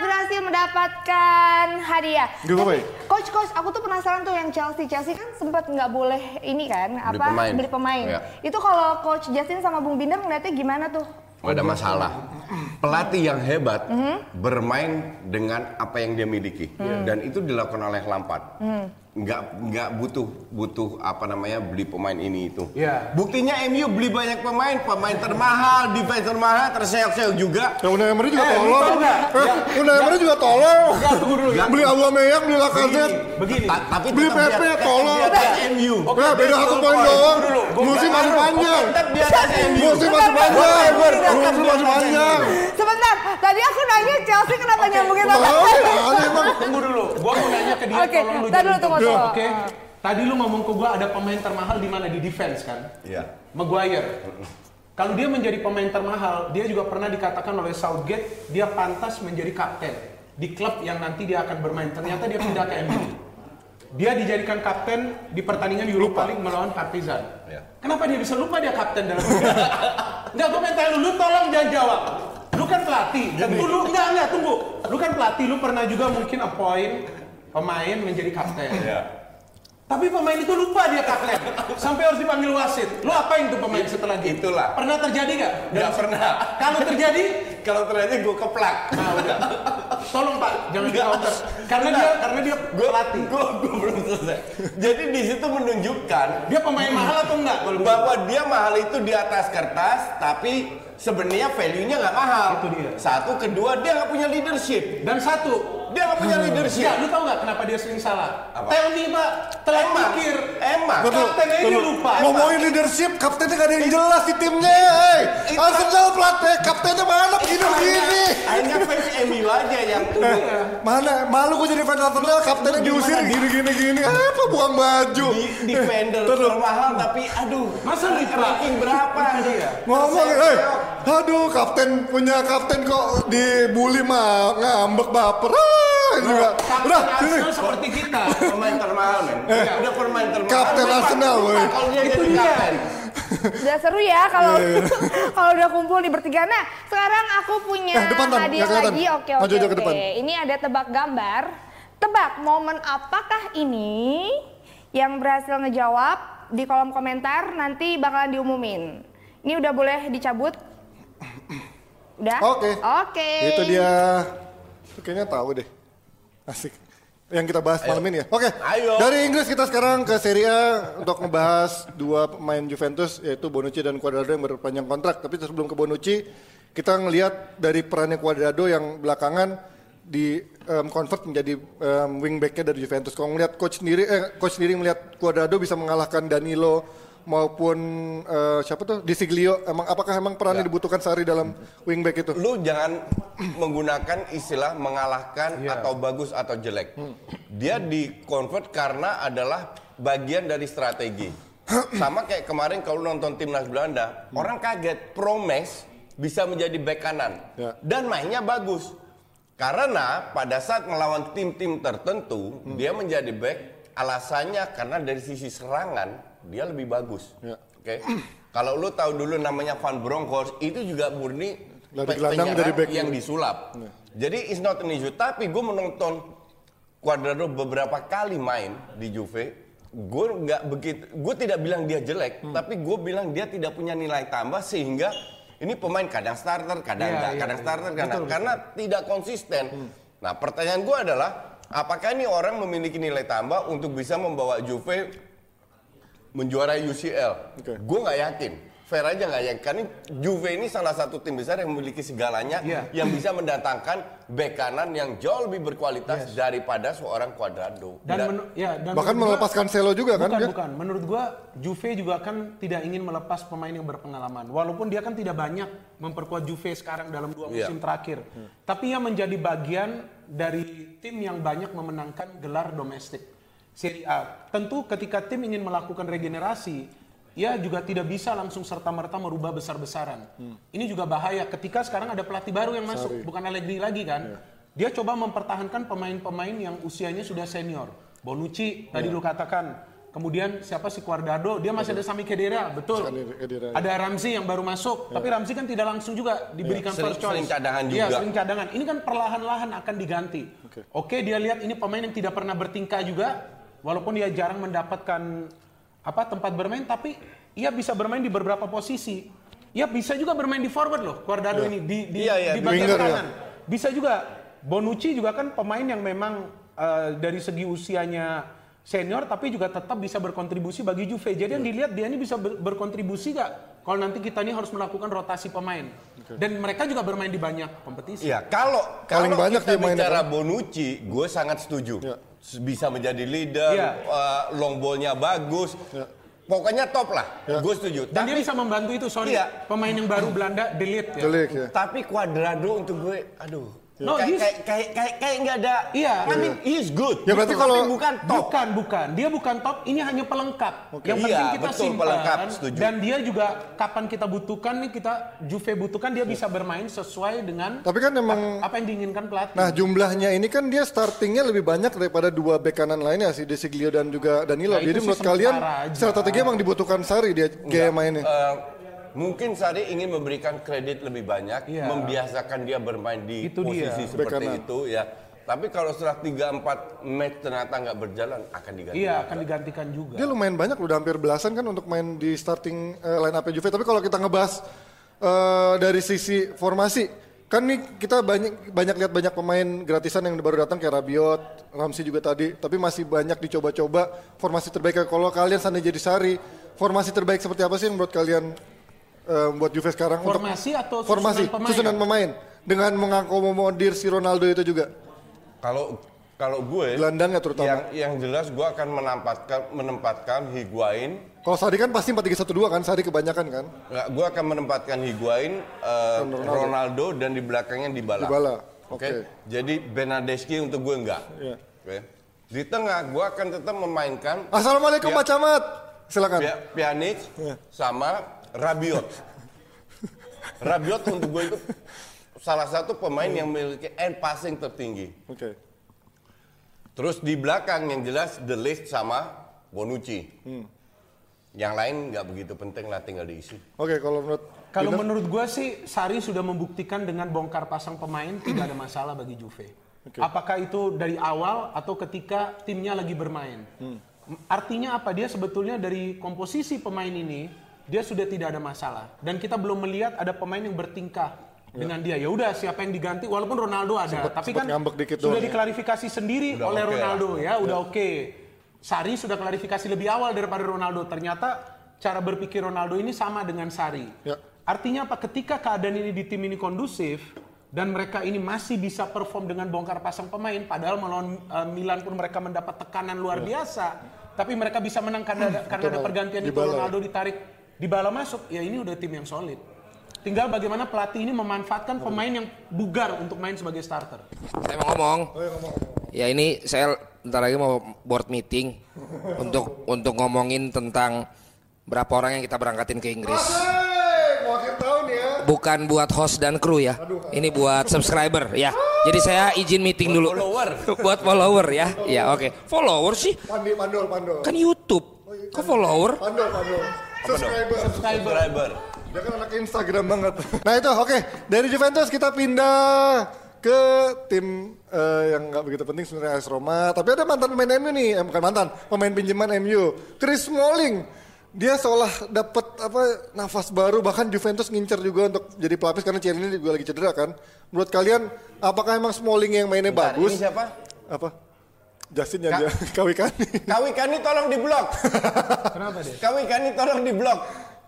berhasil mendapatkan hadiah. Giveaway. Eh, Coach, coach, aku tuh penasaran tuh yang Chelsea. Chelsea kan sempat nggak boleh ini kan, apa pemain. beli pemain. Ya. Itu kalau Coach Justin sama Bung Binder ngeliatnya gimana tuh? Gak ada masalah. Pelatih yang hebat Mhm. bermain dengan apa yang dia miliki Hmm. dan itu dilakukan oleh Lampard. Nggak nggak butuh butuh apa namanya beli pemain ini itu. Iya. Buktinya MU beli banyak pemain, pemain termahal, defense termahal, terseok-seok juga. Ya Unai Emery juga Eh, tolong. Eh, Unai Emery juga tolong. Enggak, tunggu dulu. Nggak. Beli Aubameyang, beli Lacazette. Begini. Ta- tapi Beli PP, tolong. MU. Ya beda satu poin doang. Musim masih panjang. Musim masih panjang. Musim masih panjang. Sebentar, tadi aku nanya Chelsea kenapa nyambungin ya, emang. Tunggu dulu. Gua mau nanya ke dia Oke, tolong lu jadi tunggu, tunggu. Oke. Tadi lu ngomong ke gua ada pemain termahal di mana di defense kan? Iya. Maguire. Kalau dia menjadi pemain termahal, dia juga pernah dikatakan oleh Southgate dia pantas menjadi kapten di klub yang nanti dia akan bermain. Ternyata dia pindah ke MU. Dia dijadikan kapten di pertandingan Europa League melawan Partizan. Ya. Kenapa dia bisa lupa dia kapten dalam Enggak, gue minta lu, lu tolong jangan jawab. Lu kan pelatih, tentu lu, enggak, enggak, tunggu. Lu kan pelatih, lu pernah juga mungkin appoint pemain menjadi kapten. Iya. Tapi pemain itu lupa dia kapten. Sampai harus dipanggil wasit. Lu apain tuh pemain setelah gitu? Itulah. Pernah terjadi nggak? Nggak pernah. Kalau terjadi, Kalau ternyata gue keplak. nah udah. Tolong Pak, jangan di counter. Karena dia karena dia gue pelatih. gue gue belum selesai. Jadi di situ menunjukkan Dia pemain mahal atau enggak? Bahwa dia mahal itu di atas kertas, tapi sebenarnya value-nya nggak mahal. Itu dia. Satu, kedua dia nggak punya leadership. Dan satu, Dia nggak punya leadership. Ya, lu tahu nggak kenapa dia sering salah? Apa? Tell me, Pak. Telat Emang. pikir. Emang. Kaptennya ini lupa. Ngomongin leadership, kaptennya gak ada yang jelas di timnya. Hey, Arsenal pelatih, kaptennya mana fans MU Mana, malu gue jadi fans Arsenal, kaptennya diusir gini-gini gini. Apa buang baju? di defender termahal tapi aduh Masa lupa? ranking berapa dia? Ngomong, eh, aduh kapten punya kapten kok dibully mah ngambek baper. Ah, ini juga. Kapten Udah, sini. Arsenal seperti kita. Pemain termahal men. Udah pemain termahal. Kapten Arsenal. Kalau dia Itu jadi dia. kapten. Udah seru ya kalau Iya, kalau udah kumpul di bertiga. Nah, sekarang aku punya Eh, depan, hadiah lagi. Oke, oke, oke. Ini ada tebak gambar. Tebak momen apakah ini yang berhasil ngejawab di kolom komentar nanti bakalan diumumin. Ini udah boleh dicabut? Udah? Oke. Oke. Itu dia. Kayaknya tahu deh. Asik. Yang kita bahas malam ini ya. Oke. Ayo. Dari Inggris kita sekarang ke Serie A untuk ngebahas dua pemain Juventus yaitu Bonucci dan Cuadrado yang berpanjang kontrak. Tapi sebelum ke Bonucci, kita ngelihat dari perannya Cuadrado yang belakangan di em, convert menjadi em, wingbacknya dari Juventus. Kalau ngelihat coach sendiri, eh, coach sendiri melihat Cuadrado bisa mengalahkan Danilo maupun eh, siapa tuh Di Siglio. Emang apakah emang perannya dibutuhkan sehari dalam wingback itu? Lu jangan menggunakan istilah mengalahkan Iya. atau bagus atau jelek. Hmm. Dia di convert karena adalah bagian dari strategi. Sama kayak kemarin kalau nonton timnas Belanda, Hmm. orang kaget Promes bisa menjadi back kanan Ya. dan mainnya bagus. Karena pada saat melawan tim-tim tertentu, Hmm. dia menjadi back alasannya karena dari sisi serangan dia lebih bagus. Ya. Oke. Kalau lu tahu dulu namanya Van Bronckhorst itu juga murni penyerang dari back yang disulap. Jadi it's not an issue. Tapi gue menonton Cuadrado beberapa kali main di Juve. Gue nggak begitu. Gue tidak bilang dia jelek, Hmm. tapi gue bilang dia tidak punya nilai tambah sehingga ini pemain kadang starter, kadang Iya, enggak, iya, kadang iya. starter, kadang karena tidak konsisten. Hmm. Nah pertanyaan gue adalah, apakah ini orang memiliki nilai tambah untuk bisa membawa Juve menjuarai UCL? Oke. Gue nggak yakin. Fair aja nggak yakin. Karena Juve ini salah satu tim besar yang memiliki segalanya, Iya. yang bisa mendatangkan bek kanan yang jauh lebih berkualitas daripada seorang Cuadrado. Dan, Dan- menu- ya, dan Bahkan melepaskan Selo juga kan bukan? Bukan, menurut gua Juve juga kan tidak ingin melepas pemain yang berpengalaman. Walaupun dia kan tidak banyak memperkuat Juve sekarang dalam dua Iya. musim terakhir. Tapi ia menjadi bagian dari tim yang banyak memenangkan gelar domestik Serie A. Tentu ketika tim ingin melakukan regenerasi, ia juga tidak bisa langsung serta-merta merubah besar-besaran. Ini juga bahaya ketika sekarang ada pelatih baru yang masuk, bukan Allegri lagi kan. Dia coba mempertahankan pemain-pemain yang usianya sudah senior. Bonucci tadi lu katakan. Kemudian siapa si Cuadrado, dia masih ada Sami Khedira, betul. Khedira, ya. Ada Ramsey yang baru masuk, tapi Ramsey kan tidak langsung juga diberikan Sering- first choice. sering cadangan Iya, juga. sering cadangan. Ini kan perlahan-lahan akan diganti. Oke, dia lihat ini pemain yang tidak pernah bertingkah juga, walaupun dia jarang mendapatkan apa tempat bermain, tapi ia bisa bermain di beberapa posisi. Ia bisa juga bermain di forward loh, Cuadrado ini di di, Iya, iya, di bagian winger ya. kanan. Bisa juga. Bonucci juga kan pemain yang memang eh, dari segi usianya senior tapi juga tetap bisa berkontribusi bagi Juve. Jadi yang dilihat dia ini bisa ber- berkontribusi gak kalau nanti kita ini harus melakukan rotasi pemain. Dan mereka juga bermain di banyak kompetisi. Iya, kalau Paling kalau banyak kita bicara kan? Bonucci, gue sangat setuju. Iya. Bisa menjadi leader, Iya. uh, long ball-nya bagus. Pokoknya top lah, Iya. gue setuju. Dan dia Tapi, bisa membantu itu, sorry. Iya. Pemain yang baru Belanda, Delete ya. Delik ya. tapi Cuadrado untuk gue, aduh. No, kayak, he's- kayak, kayak, kayak, kayak nggak ada. Iya. I mean, he's good. Ya, berarti kalau- bukan top. Bukan, bukan. Dia bukan top, ini hanya pelengkap. Yang Iya, penting kita betul, simpan. pelengkap, setuju. Dan dia juga kapan kita butuhkan nih, kita Juve butuhkan, dia bisa bermain sesuai dengan Tapi kan emang apa yang diinginkan pelatih. Nah jumlahnya ini kan dia startingnya lebih banyak daripada dua bek kanan lainnya si Desiglio dan juga Danilo. Nah, Jadi menurut kalian aja. strategi emang dibutuhkan Sari dia gaya mainnya. Eh, mungkin Sari ingin memberikan kredit lebih banyak, Iya. membiasakan dia bermain di Itu posisi dia. Seperti kanan. itu ya. Tapi kalau setelah 3-4 match ternyata nggak berjalan, akan diganti. Iya, akan digantikan juga. Dia lumayan banyak udah hampir belasan kan untuk main di starting eh, line up Juve. Tapi kalau kita ngebahas eh, dari sisi formasi, kan nih kita banyak banyak lihat banyak pemain gratisan yang baru datang kayak Rabiot, Ramsey juga tadi. Tapi masih banyak dicoba-coba formasi terbaik. Kalau kalian sana jadi Sari, formasi terbaik seperti apa sih yang menurut kalian eh, buat Juve sekarang? Formasi atau susunan formasi, pemain? susunan pemain dengan mengakomodir si Ronaldo itu juga. Kalau kalau gue Gelandangnya terutama. yang yang jelas gue akan menempatkan menempatkan Higuain Kalau Sari kan pasti 4-3-1-2 kan, Sari kebanyakan kan. Nggak, gue akan menempatkan Higuain, eh, Ronaldo. Ronaldo. dan di belakangnya Dybala. Dybala, Oke. oke. Jadi Bernardeschi untuk gue enggak. Iya. Oke. Di tengah gue akan tetap memainkan Assalamualaikum Pak Camat. Silakan. Pia- Pjanic Iya. sama Rabiot. Rabiot untuk gue itu salah satu pemain yang memiliki end passing tertinggi. Oke. Terus di belakang yang jelas The Ligt sama Bonucci. Hmm. Yang lain nggak begitu penting lah tinggal diisi. Oke, kalau menurut Kalau Binder? menurut gue sih Sari sudah membuktikan dengan bongkar pasang pemain tidak ada masalah bagi Juve. Apakah itu dari awal atau ketika timnya lagi bermain? Artinya apa? Dia sebetulnya dari komposisi pemain ini dia sudah tidak ada masalah dan kita belum melihat ada pemain yang bertingkah dengan dia. Ya udah siapa yang diganti walaupun Ronaldo ada, Sempet- tapi sempet kan dikit sudah doang ya. diklarifikasi sendiri Udah oleh oke lah. Ronaldo ya, udah oke. Sari sudah klarifikasi lebih awal daripada Ronaldo. Ternyata cara berpikir Ronaldo ini sama dengan Sari. Ya. Artinya apa? Ketika keadaan ini di tim ini kondusif dan mereka ini masih bisa perform dengan bongkar pasang pemain, padahal melawan uh, Milan pun mereka mendapat tekanan luar biasa, tapi mereka bisa menang karena ada, karena ada pergantian itu Ronaldo ditarik, di bala masuk, ya ini udah tim yang solid. Tinggal bagaimana pelatih ini memanfaatkan pemain yang bugar untuk main sebagai starter. Saya mau ngomong. Ya ini saya bentar lagi mau board meeting untuk untuk ngomongin tentang berapa orang yang kita berangkatin ke Inggris. Tahun ya. Bukan buat host dan kru ya. Ini buat subscriber ya. Jadi saya izin meeting dulu. Follower. buat follower ya. Ya oke. Follower sih Pandi, Pandol, Pandol. kan YouTube. Kok follower? Pandol, Pandol. Subscriber. Subscriber. Dia kan anak Instagram banget. Nah itu oke. Dari Juventus kita pindah ke tim eh, yang nggak begitu penting sebenarnya AS Roma. Tapi ada mantan pemain MU nih, eh, bukan mantan, pemain pinjaman MU. Chris Smalling. Dia seolah dapat apa nafas baru bahkan Juventus ngincer juga untuk jadi pelapis karena Cielini juga lagi cedera kan. Menurut kalian apakah emang Smalling yang mainnya Bentar, bagus? Ini siapa? Apa? Justin yang Ka- dia Kawikani. Kawikani tolong diblok. Kenapa deh? Kawikani tolong diblok.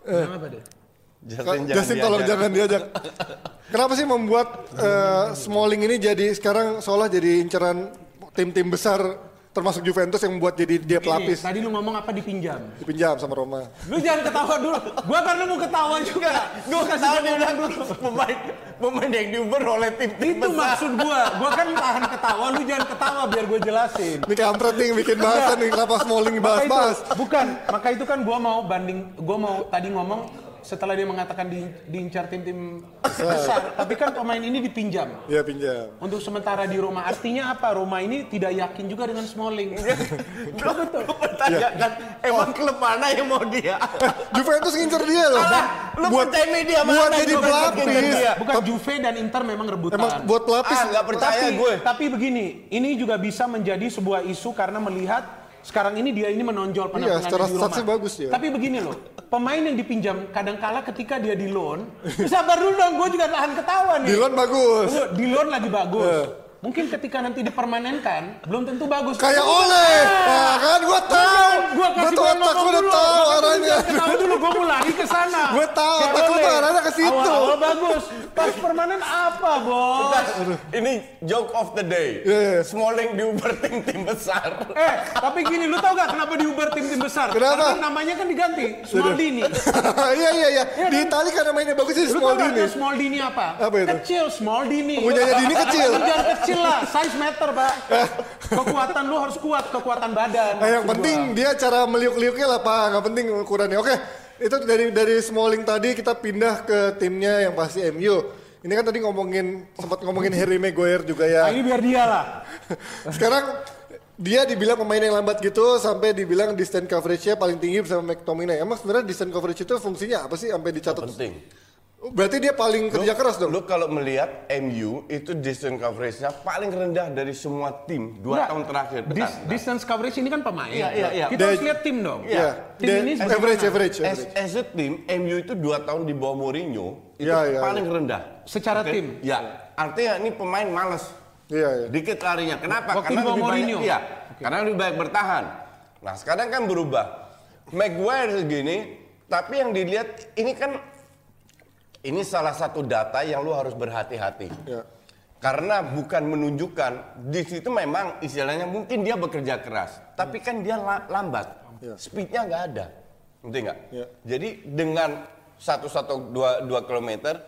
Kenapa deh? Justin, Justin tolong jangan diajak. Kenapa sih membuat eh, Smalling ini jadi sekarang seolah jadi inceran tim-tim besar termasuk Juventus yang membuat jadi dia Ini, pelapis tadi lu ngomong apa dipinjam? dipinjam sama Roma. Lu jangan ketawa dulu. Gua karena mau ketawa juga. Gue ketawa dia bilang pemain pemain yang diuber oleh tim-tim Itu besar. maksud gua. Gua kan tahan ketawa, lu jangan ketawa biar gua jelasin. Ini kampret nih bikin bahasan nih kenapa Smalling bahas-bahas. bukan, maka itu kan gua mau banding, gua mau tadi ngomong setelah dia mengatakan di, diincar tim-tim besar, tapi kan pemain ini dipinjam Ya pinjam. untuk sementara di Roma. Artinya apa? Roma ini tidak yakin juga dengan Smalling. Gue betul. Pertanyakan, emang klub mana yang mau dia? Juventus ngincer dia loh. Lu percaya media mana buat yang jadi pelapis. Bukan Juve dan Inter memang rebutan. Emang buat pelapis. Ah, nggak percaya tapi, gue. tapi begini, ini juga bisa menjadi sebuah isu karena melihat sekarang ini dia ini menonjol penampilannya Iya, secara di Roma. bagus dia. Tapi begini loh, pemain yang dipinjam kadangkala ketika dia di loan, sabar dulu dong, gue juga tahan ketawa nih. Dilon bagus. Tunggu, Di loan lagi bagus. Iya. Mungkin ketika nanti dipermanenkan, belum tentu bagus. Kayak oleh. Nah, kan gua tahu. Gua kasih Betul gua otak gua udah tahu arahnya. Ketawa dulu, gue mau lari ke sana. Gua tahu, otak tuh arahnya ke situ. Awal-awal bagus, pas permanen apa, bos? Ini joke of the day. Iya, iya. Smalling diuber tim-tim besar. Eh, tapi gini, lu tau gak kenapa di Uber tim-tim besar? Kenapa? Karena namanya kan diganti, Smaldini. Iya iya iya. Di Itali karena mainnya bagus sih Lu tau gak Smaldini. Smaldini apa? Apa itu? Kecil, Smaldini. Punyanya Dini kecil. Jangan kecil lah, size meter, Pak. Kekuatan lu harus kuat, kekuatan badan. Nah, yang penting gua. dia cara meliuk-liuknya lah Pak, nggak penting ukurannya. Oke, itu dari dari Smalling tadi kita pindah ke timnya yang pasti MU. Ini kan tadi ngomongin sempat ngomongin Harry Maguire juga Nah, ya. ini biar dia lah. Sekarang dia dibilang pemain yang lambat gitu sampai dibilang distance coverage-nya paling tinggi bersama McTominay. Emang sebenarnya distance coverage itu fungsinya apa sih sampai dicatat? Penting. Berarti dia paling kerja keras dong. Lu kalau melihat MU itu distance coverage-nya paling rendah dari semua tim dua Nggak, tahun terakhir. dis- bentar. distance coverage ini kan pemain. Iya, iya, iya. Kita harus lihat tim dong. Iya. Tim Dia- ini average, gimana? average, As, average. as a team, MU itu dua tahun di bawah Mourinho itu Iya, iya, paling rendah. Secara Oke? tim? Ya, artinya ini pemain malas. Iya, iya. Dikit larinya. Kenapa? Waktu karena di bawah banyak, Mourinho? iya, karena lebih banyak bertahan. Nah, sekarang kan berubah. Maguire segini, tapi yang dilihat ini kan ini salah satu data yang lu harus berhati-hati. Ya. Karena bukan menunjukkan di situ memang istilahnya mungkin dia bekerja keras, tapi kan dia la- lambat, Iya. speednya nggak ada, ngerti nggak? Iya. Jadi dengan satu satu dua dua kilometer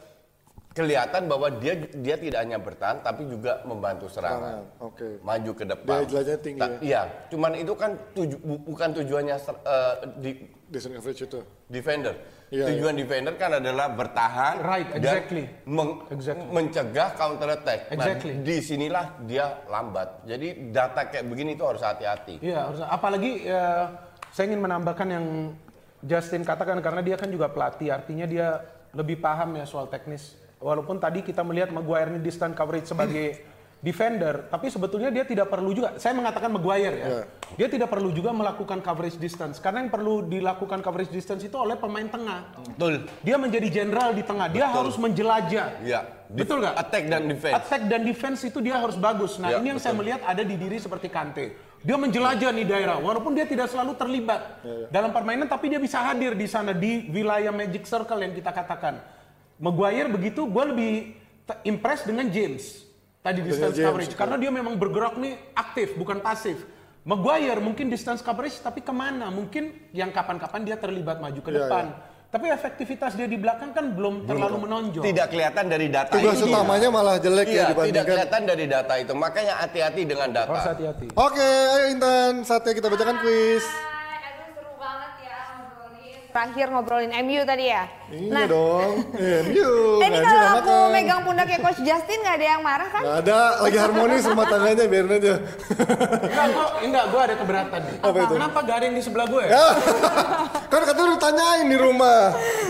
kelihatan bahwa dia dia tidak hanya bertahan tapi juga membantu serangan, oke. maju ke depan. Dia tinggi Ta- ya? Iya, cuman itu kan tuju- bu- bukan tujuannya ser- eh, di Decent average itu. defender. Iya, Tujuan defender kan adalah bertahan Right, exactly. dan meng- Exactly. mencegah counter attack. Exactly. Nah, di sinilah dia lambat. Jadi data kayak begini itu harus hati-hati. Iya, harus apalagi ya, saya ingin menambahkan yang Justin katakan karena dia kan juga pelatih, artinya dia lebih paham ya soal teknis. Walaupun tadi kita melihat Maguire ini distance coverage sebagai defender, tapi sebetulnya dia tidak perlu juga. Saya mengatakan Maguire ya. Dia tidak perlu juga melakukan coverage distance karena yang perlu dilakukan coverage distance itu oleh pemain tengah. Betul. Dia menjadi jenderal di tengah, dia harus menjelajah. Iya. Betul nggak? Attack dan defense. Attack dan defense itu dia harus bagus. Nah Ya, ini yang saya betul. melihat ada di diri seperti Kante. Dia menjelajah nih daerah, walaupun dia tidak selalu terlibat dalam permainan, tapi dia bisa hadir di sana di wilayah magic circle yang kita katakan. Maguire begitu, gue lebih impress dengan James tadi distance James, coverage karena dia memang bergerak nih aktif bukan pasif. Maguire mungkin distance coverage tapi ke mana? Mungkin yang kapan-kapan dia terlibat maju ke Iya, depan. Tapi efektivitas dia di belakang kan belum terlalu menonjol. Tidak kelihatan dari data Tugas itu. utamanya malah jelek Iya, ya tidak dibandingkan. kelihatan dari data itu. Makanya hati-hati dengan data. Harus hati-hati. Oke, ayo Intan, saatnya kita bacakan kuis. Aduh seru banget ya ngobrolin. Terakhir ngobrolin MU tadi ya. Iya dong. MU. Eh, ini MU kalau aku makan. megang pundaknya Coach Justin nggak ada yang marah kan? Nggak ada, lagi harmonis rumah tangganya, biarin aja. Enggak, gua, enggak, gua ada keberatan nih. Apa itu? Kenapa gak ada yang di sebelah gue? Ya, kan kata lu tanyain di rumah.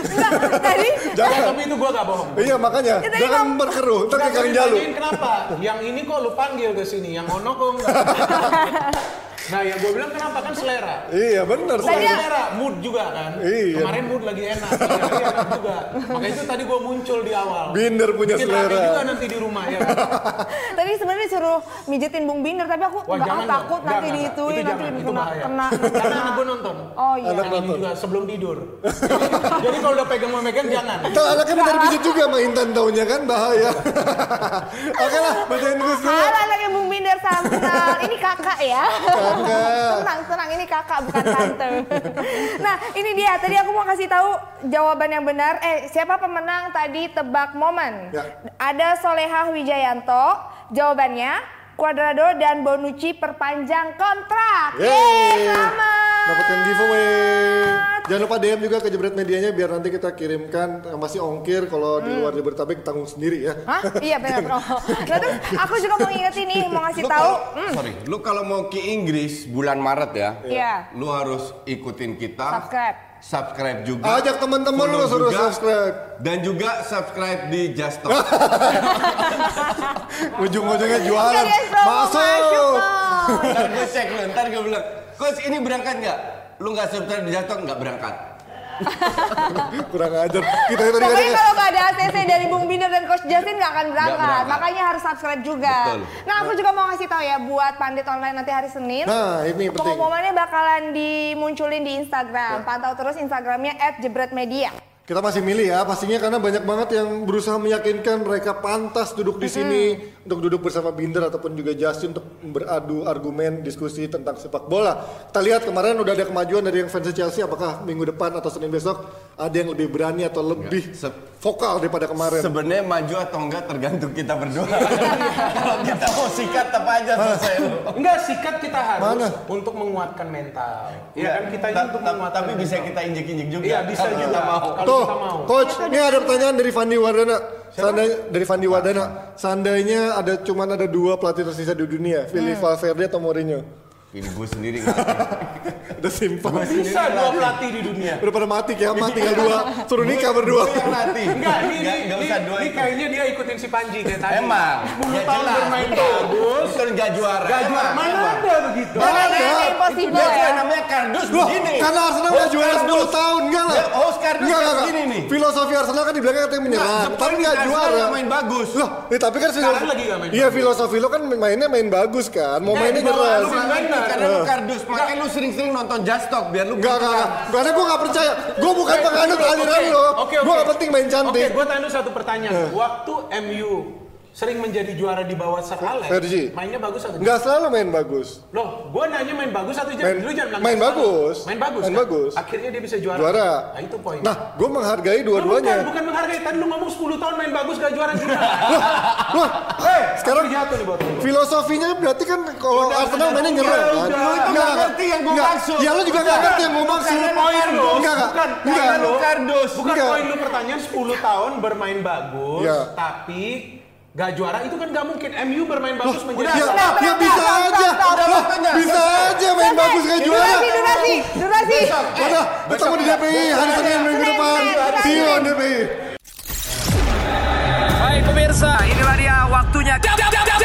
Enggak, tadi Jangan. Tapi itu gua gak bohong. Iya makanya, tadi jangan kamu- berkeruh, ntar kayak kang jalu. Kenapa? Yang ini kok lu panggil ke sini, yang ono kok enggak? Nah, yang gue bilang kenapa kan selera. Iya bener, Bukan Tadi- selera, mood juga kan. Iya. Kemarin mood lagi enak, lagi enak juga. Makanya itu tadi gue muncul di awal. Binder punya Bikin selera. juga nanti di rumah ya. tadi sebenarnya suruh mijetin Bung Binder tapi aku Wah, ah, takut dong. nanti diituin itu nanti jangan, kena. Karena anak gue nonton. Oh iya. Anak ini juga sebelum tidur. Jadi kalau udah pegang memegang jangan. Ntar anaknya bentar pijit juga sama Intan taunya kan, bahaya. Oke lah, bacain kuis dulu. Halo anaknya Bung Binder salam kenal. Ini kakak ya. Tenang tenang ini kakak bukan tante. nah ini dia tadi aku mau kasih tahu jawaban yang benar. Eh siapa pemenang tadi tebak momen? Ya. Ada Solehah Wijayanto. Jawabannya Cuadrado dan Bonucci perpanjang kontrak. Yeay. selamat. Dapatkan giveaway. Jangan lupa DM juga ke Jebret Medianya biar nanti kita kirimkan pasti ongkir kalau di luar Jabodetabek tanggung sendiri ya. Hah? Iya benar bro. Nah terus aku juga mau ngingetin nih, mau ngasih Lu tahu. kalau- Hmm, sorry, lu kalau mau ke Inggris bulan Maret ya, Iya. lu harus ikutin kita. Subscribe. Subscribe juga. Ajak teman-teman lu suruh juga, subscribe. Dan juga subscribe di Just Talk. Ujung-ujungnya jualan. Promo masuk. Masuk. Ntar gue cek lu, ntar gue bilang, Coach ini berangkat nggak? Lu nggak subscribe di Talk nggak berangkat. Kurang ajar. Kita tadi Pokoknya kalau nggak ada ACC dari Bung Binder dan Coach Justin nggak akan berangkat. berangkat. Makanya harus subscribe juga. Betul. Nah aku juga mau ngasih tahu ya buat pandit online nanti hari Senin. Nah, ini penting. Pengumumannya bakalan dimunculin di Instagram. Pantau terus Instagramnya @jebretmedia. Kita masih milih ya, pastinya karena banyak banget yang berusaha meyakinkan mereka pantas duduk di sini untuk duduk bersama Binder ataupun juga Justin untuk beradu argumen diskusi tentang sepak bola. Kita lihat kemarin udah ada kemajuan dari yang fans Chelsea, apakah minggu depan atau Senin besok ada yang lebih berani atau lebih Se- vokal daripada kemarin. Sebenarnya maju atau enggak tergantung kita berdua. kalau kita mau sikat apa aja selesai. Enggak, sikat kita harus Mana? untuk menguatkan mental. Iya kan kita Ta- untuk ta- menguatkan tapi bisa mental. kita injek-injek juga. Iya, bisa kalau juga. kita mau. Kalau Tuh, kita mau. coach, ini ada pertanyaan dari Fandi Wardana. Seandainya dari Fandi Wardana, seandainya ada cuman ada dua pelatih tersisa di dunia, Philip Valverde atau Mourinho. Pilih gue sendiri nggak. Udah simpel. Bisa dua pelatih di dunia. Udah pada mati kiamat tinggal dua. Suruh nikah berdua. Gue yang latih. Enggak, ini, Nggak- ini, nggak ini, usah dua ini kayaknya dia ikutin si Panji kayak tadi. Emang. 10 Ya tahun bermain bagus. Itu nggak juara. Gak juara. Mana ada begitu? Mana ada? Impossible Dia ya. kan namanya kardus begini. karena Arsenal nggak Host juara kardus. 10 tahun, enggak lah. Ya, host kardus Enggak, kayak enggak, begini enggak. nih. Filosofi Arsenal kan dibilangnya katanya menyerang, tapi Arsenal juara. main bagus. Loh, eh, tapi kan Sekarang lagi nggak main Iya, filosofi lo kan mainnya main bagus kan. Mau mainnya nyerang. Benar. karena lu kardus. Makanya lu sering-sering nonton Just Talk biar lu Enggak, enggak, enggak. Karena gue nggak percaya. Gue bukan penganut aliran lo. Oke, oke. Gue nggak penting main Oke, cantik. gue tanya satu pertanyaan. Waktu MU sering menjadi juara di bawah Sir Alex, Fergie. mainnya bagus atau Nggak selalu main bagus. Loh, gua nanya main bagus atau jangan? Main- Lu jangan main bagus. Main bagus. Main kan? bagus. Akhirnya dia bisa juara. Juara. Nah, itu poin. Nah, gue menghargai dua-duanya. Bukan, bukan menghargai. Tadi lu ngomong 10 tahun main bagus gak juara juga. Wah, Hei, sekarang aku jatuh nih buat lu. filosofinya berarti kan kalau Arsenal mainnya nyerang kan? Lu itu nggak ngerti yang gua Nggak. maksud. Ya lu juga nggak ngerti yang gue maksud. Poin lu. Enggak, enggak. Bukan, Enggak. karena lu Kardus. Bukan Enggak. poin lu pertanyaan 10 tahun bermain bagus, Iya. tapi gak juara itu kan gak mungkin MU bermain bagus menjadi Ya, juara. ya bisa aja. Bisa aja main bagus kayak juara. Durasi, durasi, durasi. Udah, ketemu di DPI hari Senin minggu depan. See you on DPI. Baik pemirsa, inilah dia waktunya. Jam, jam, jam,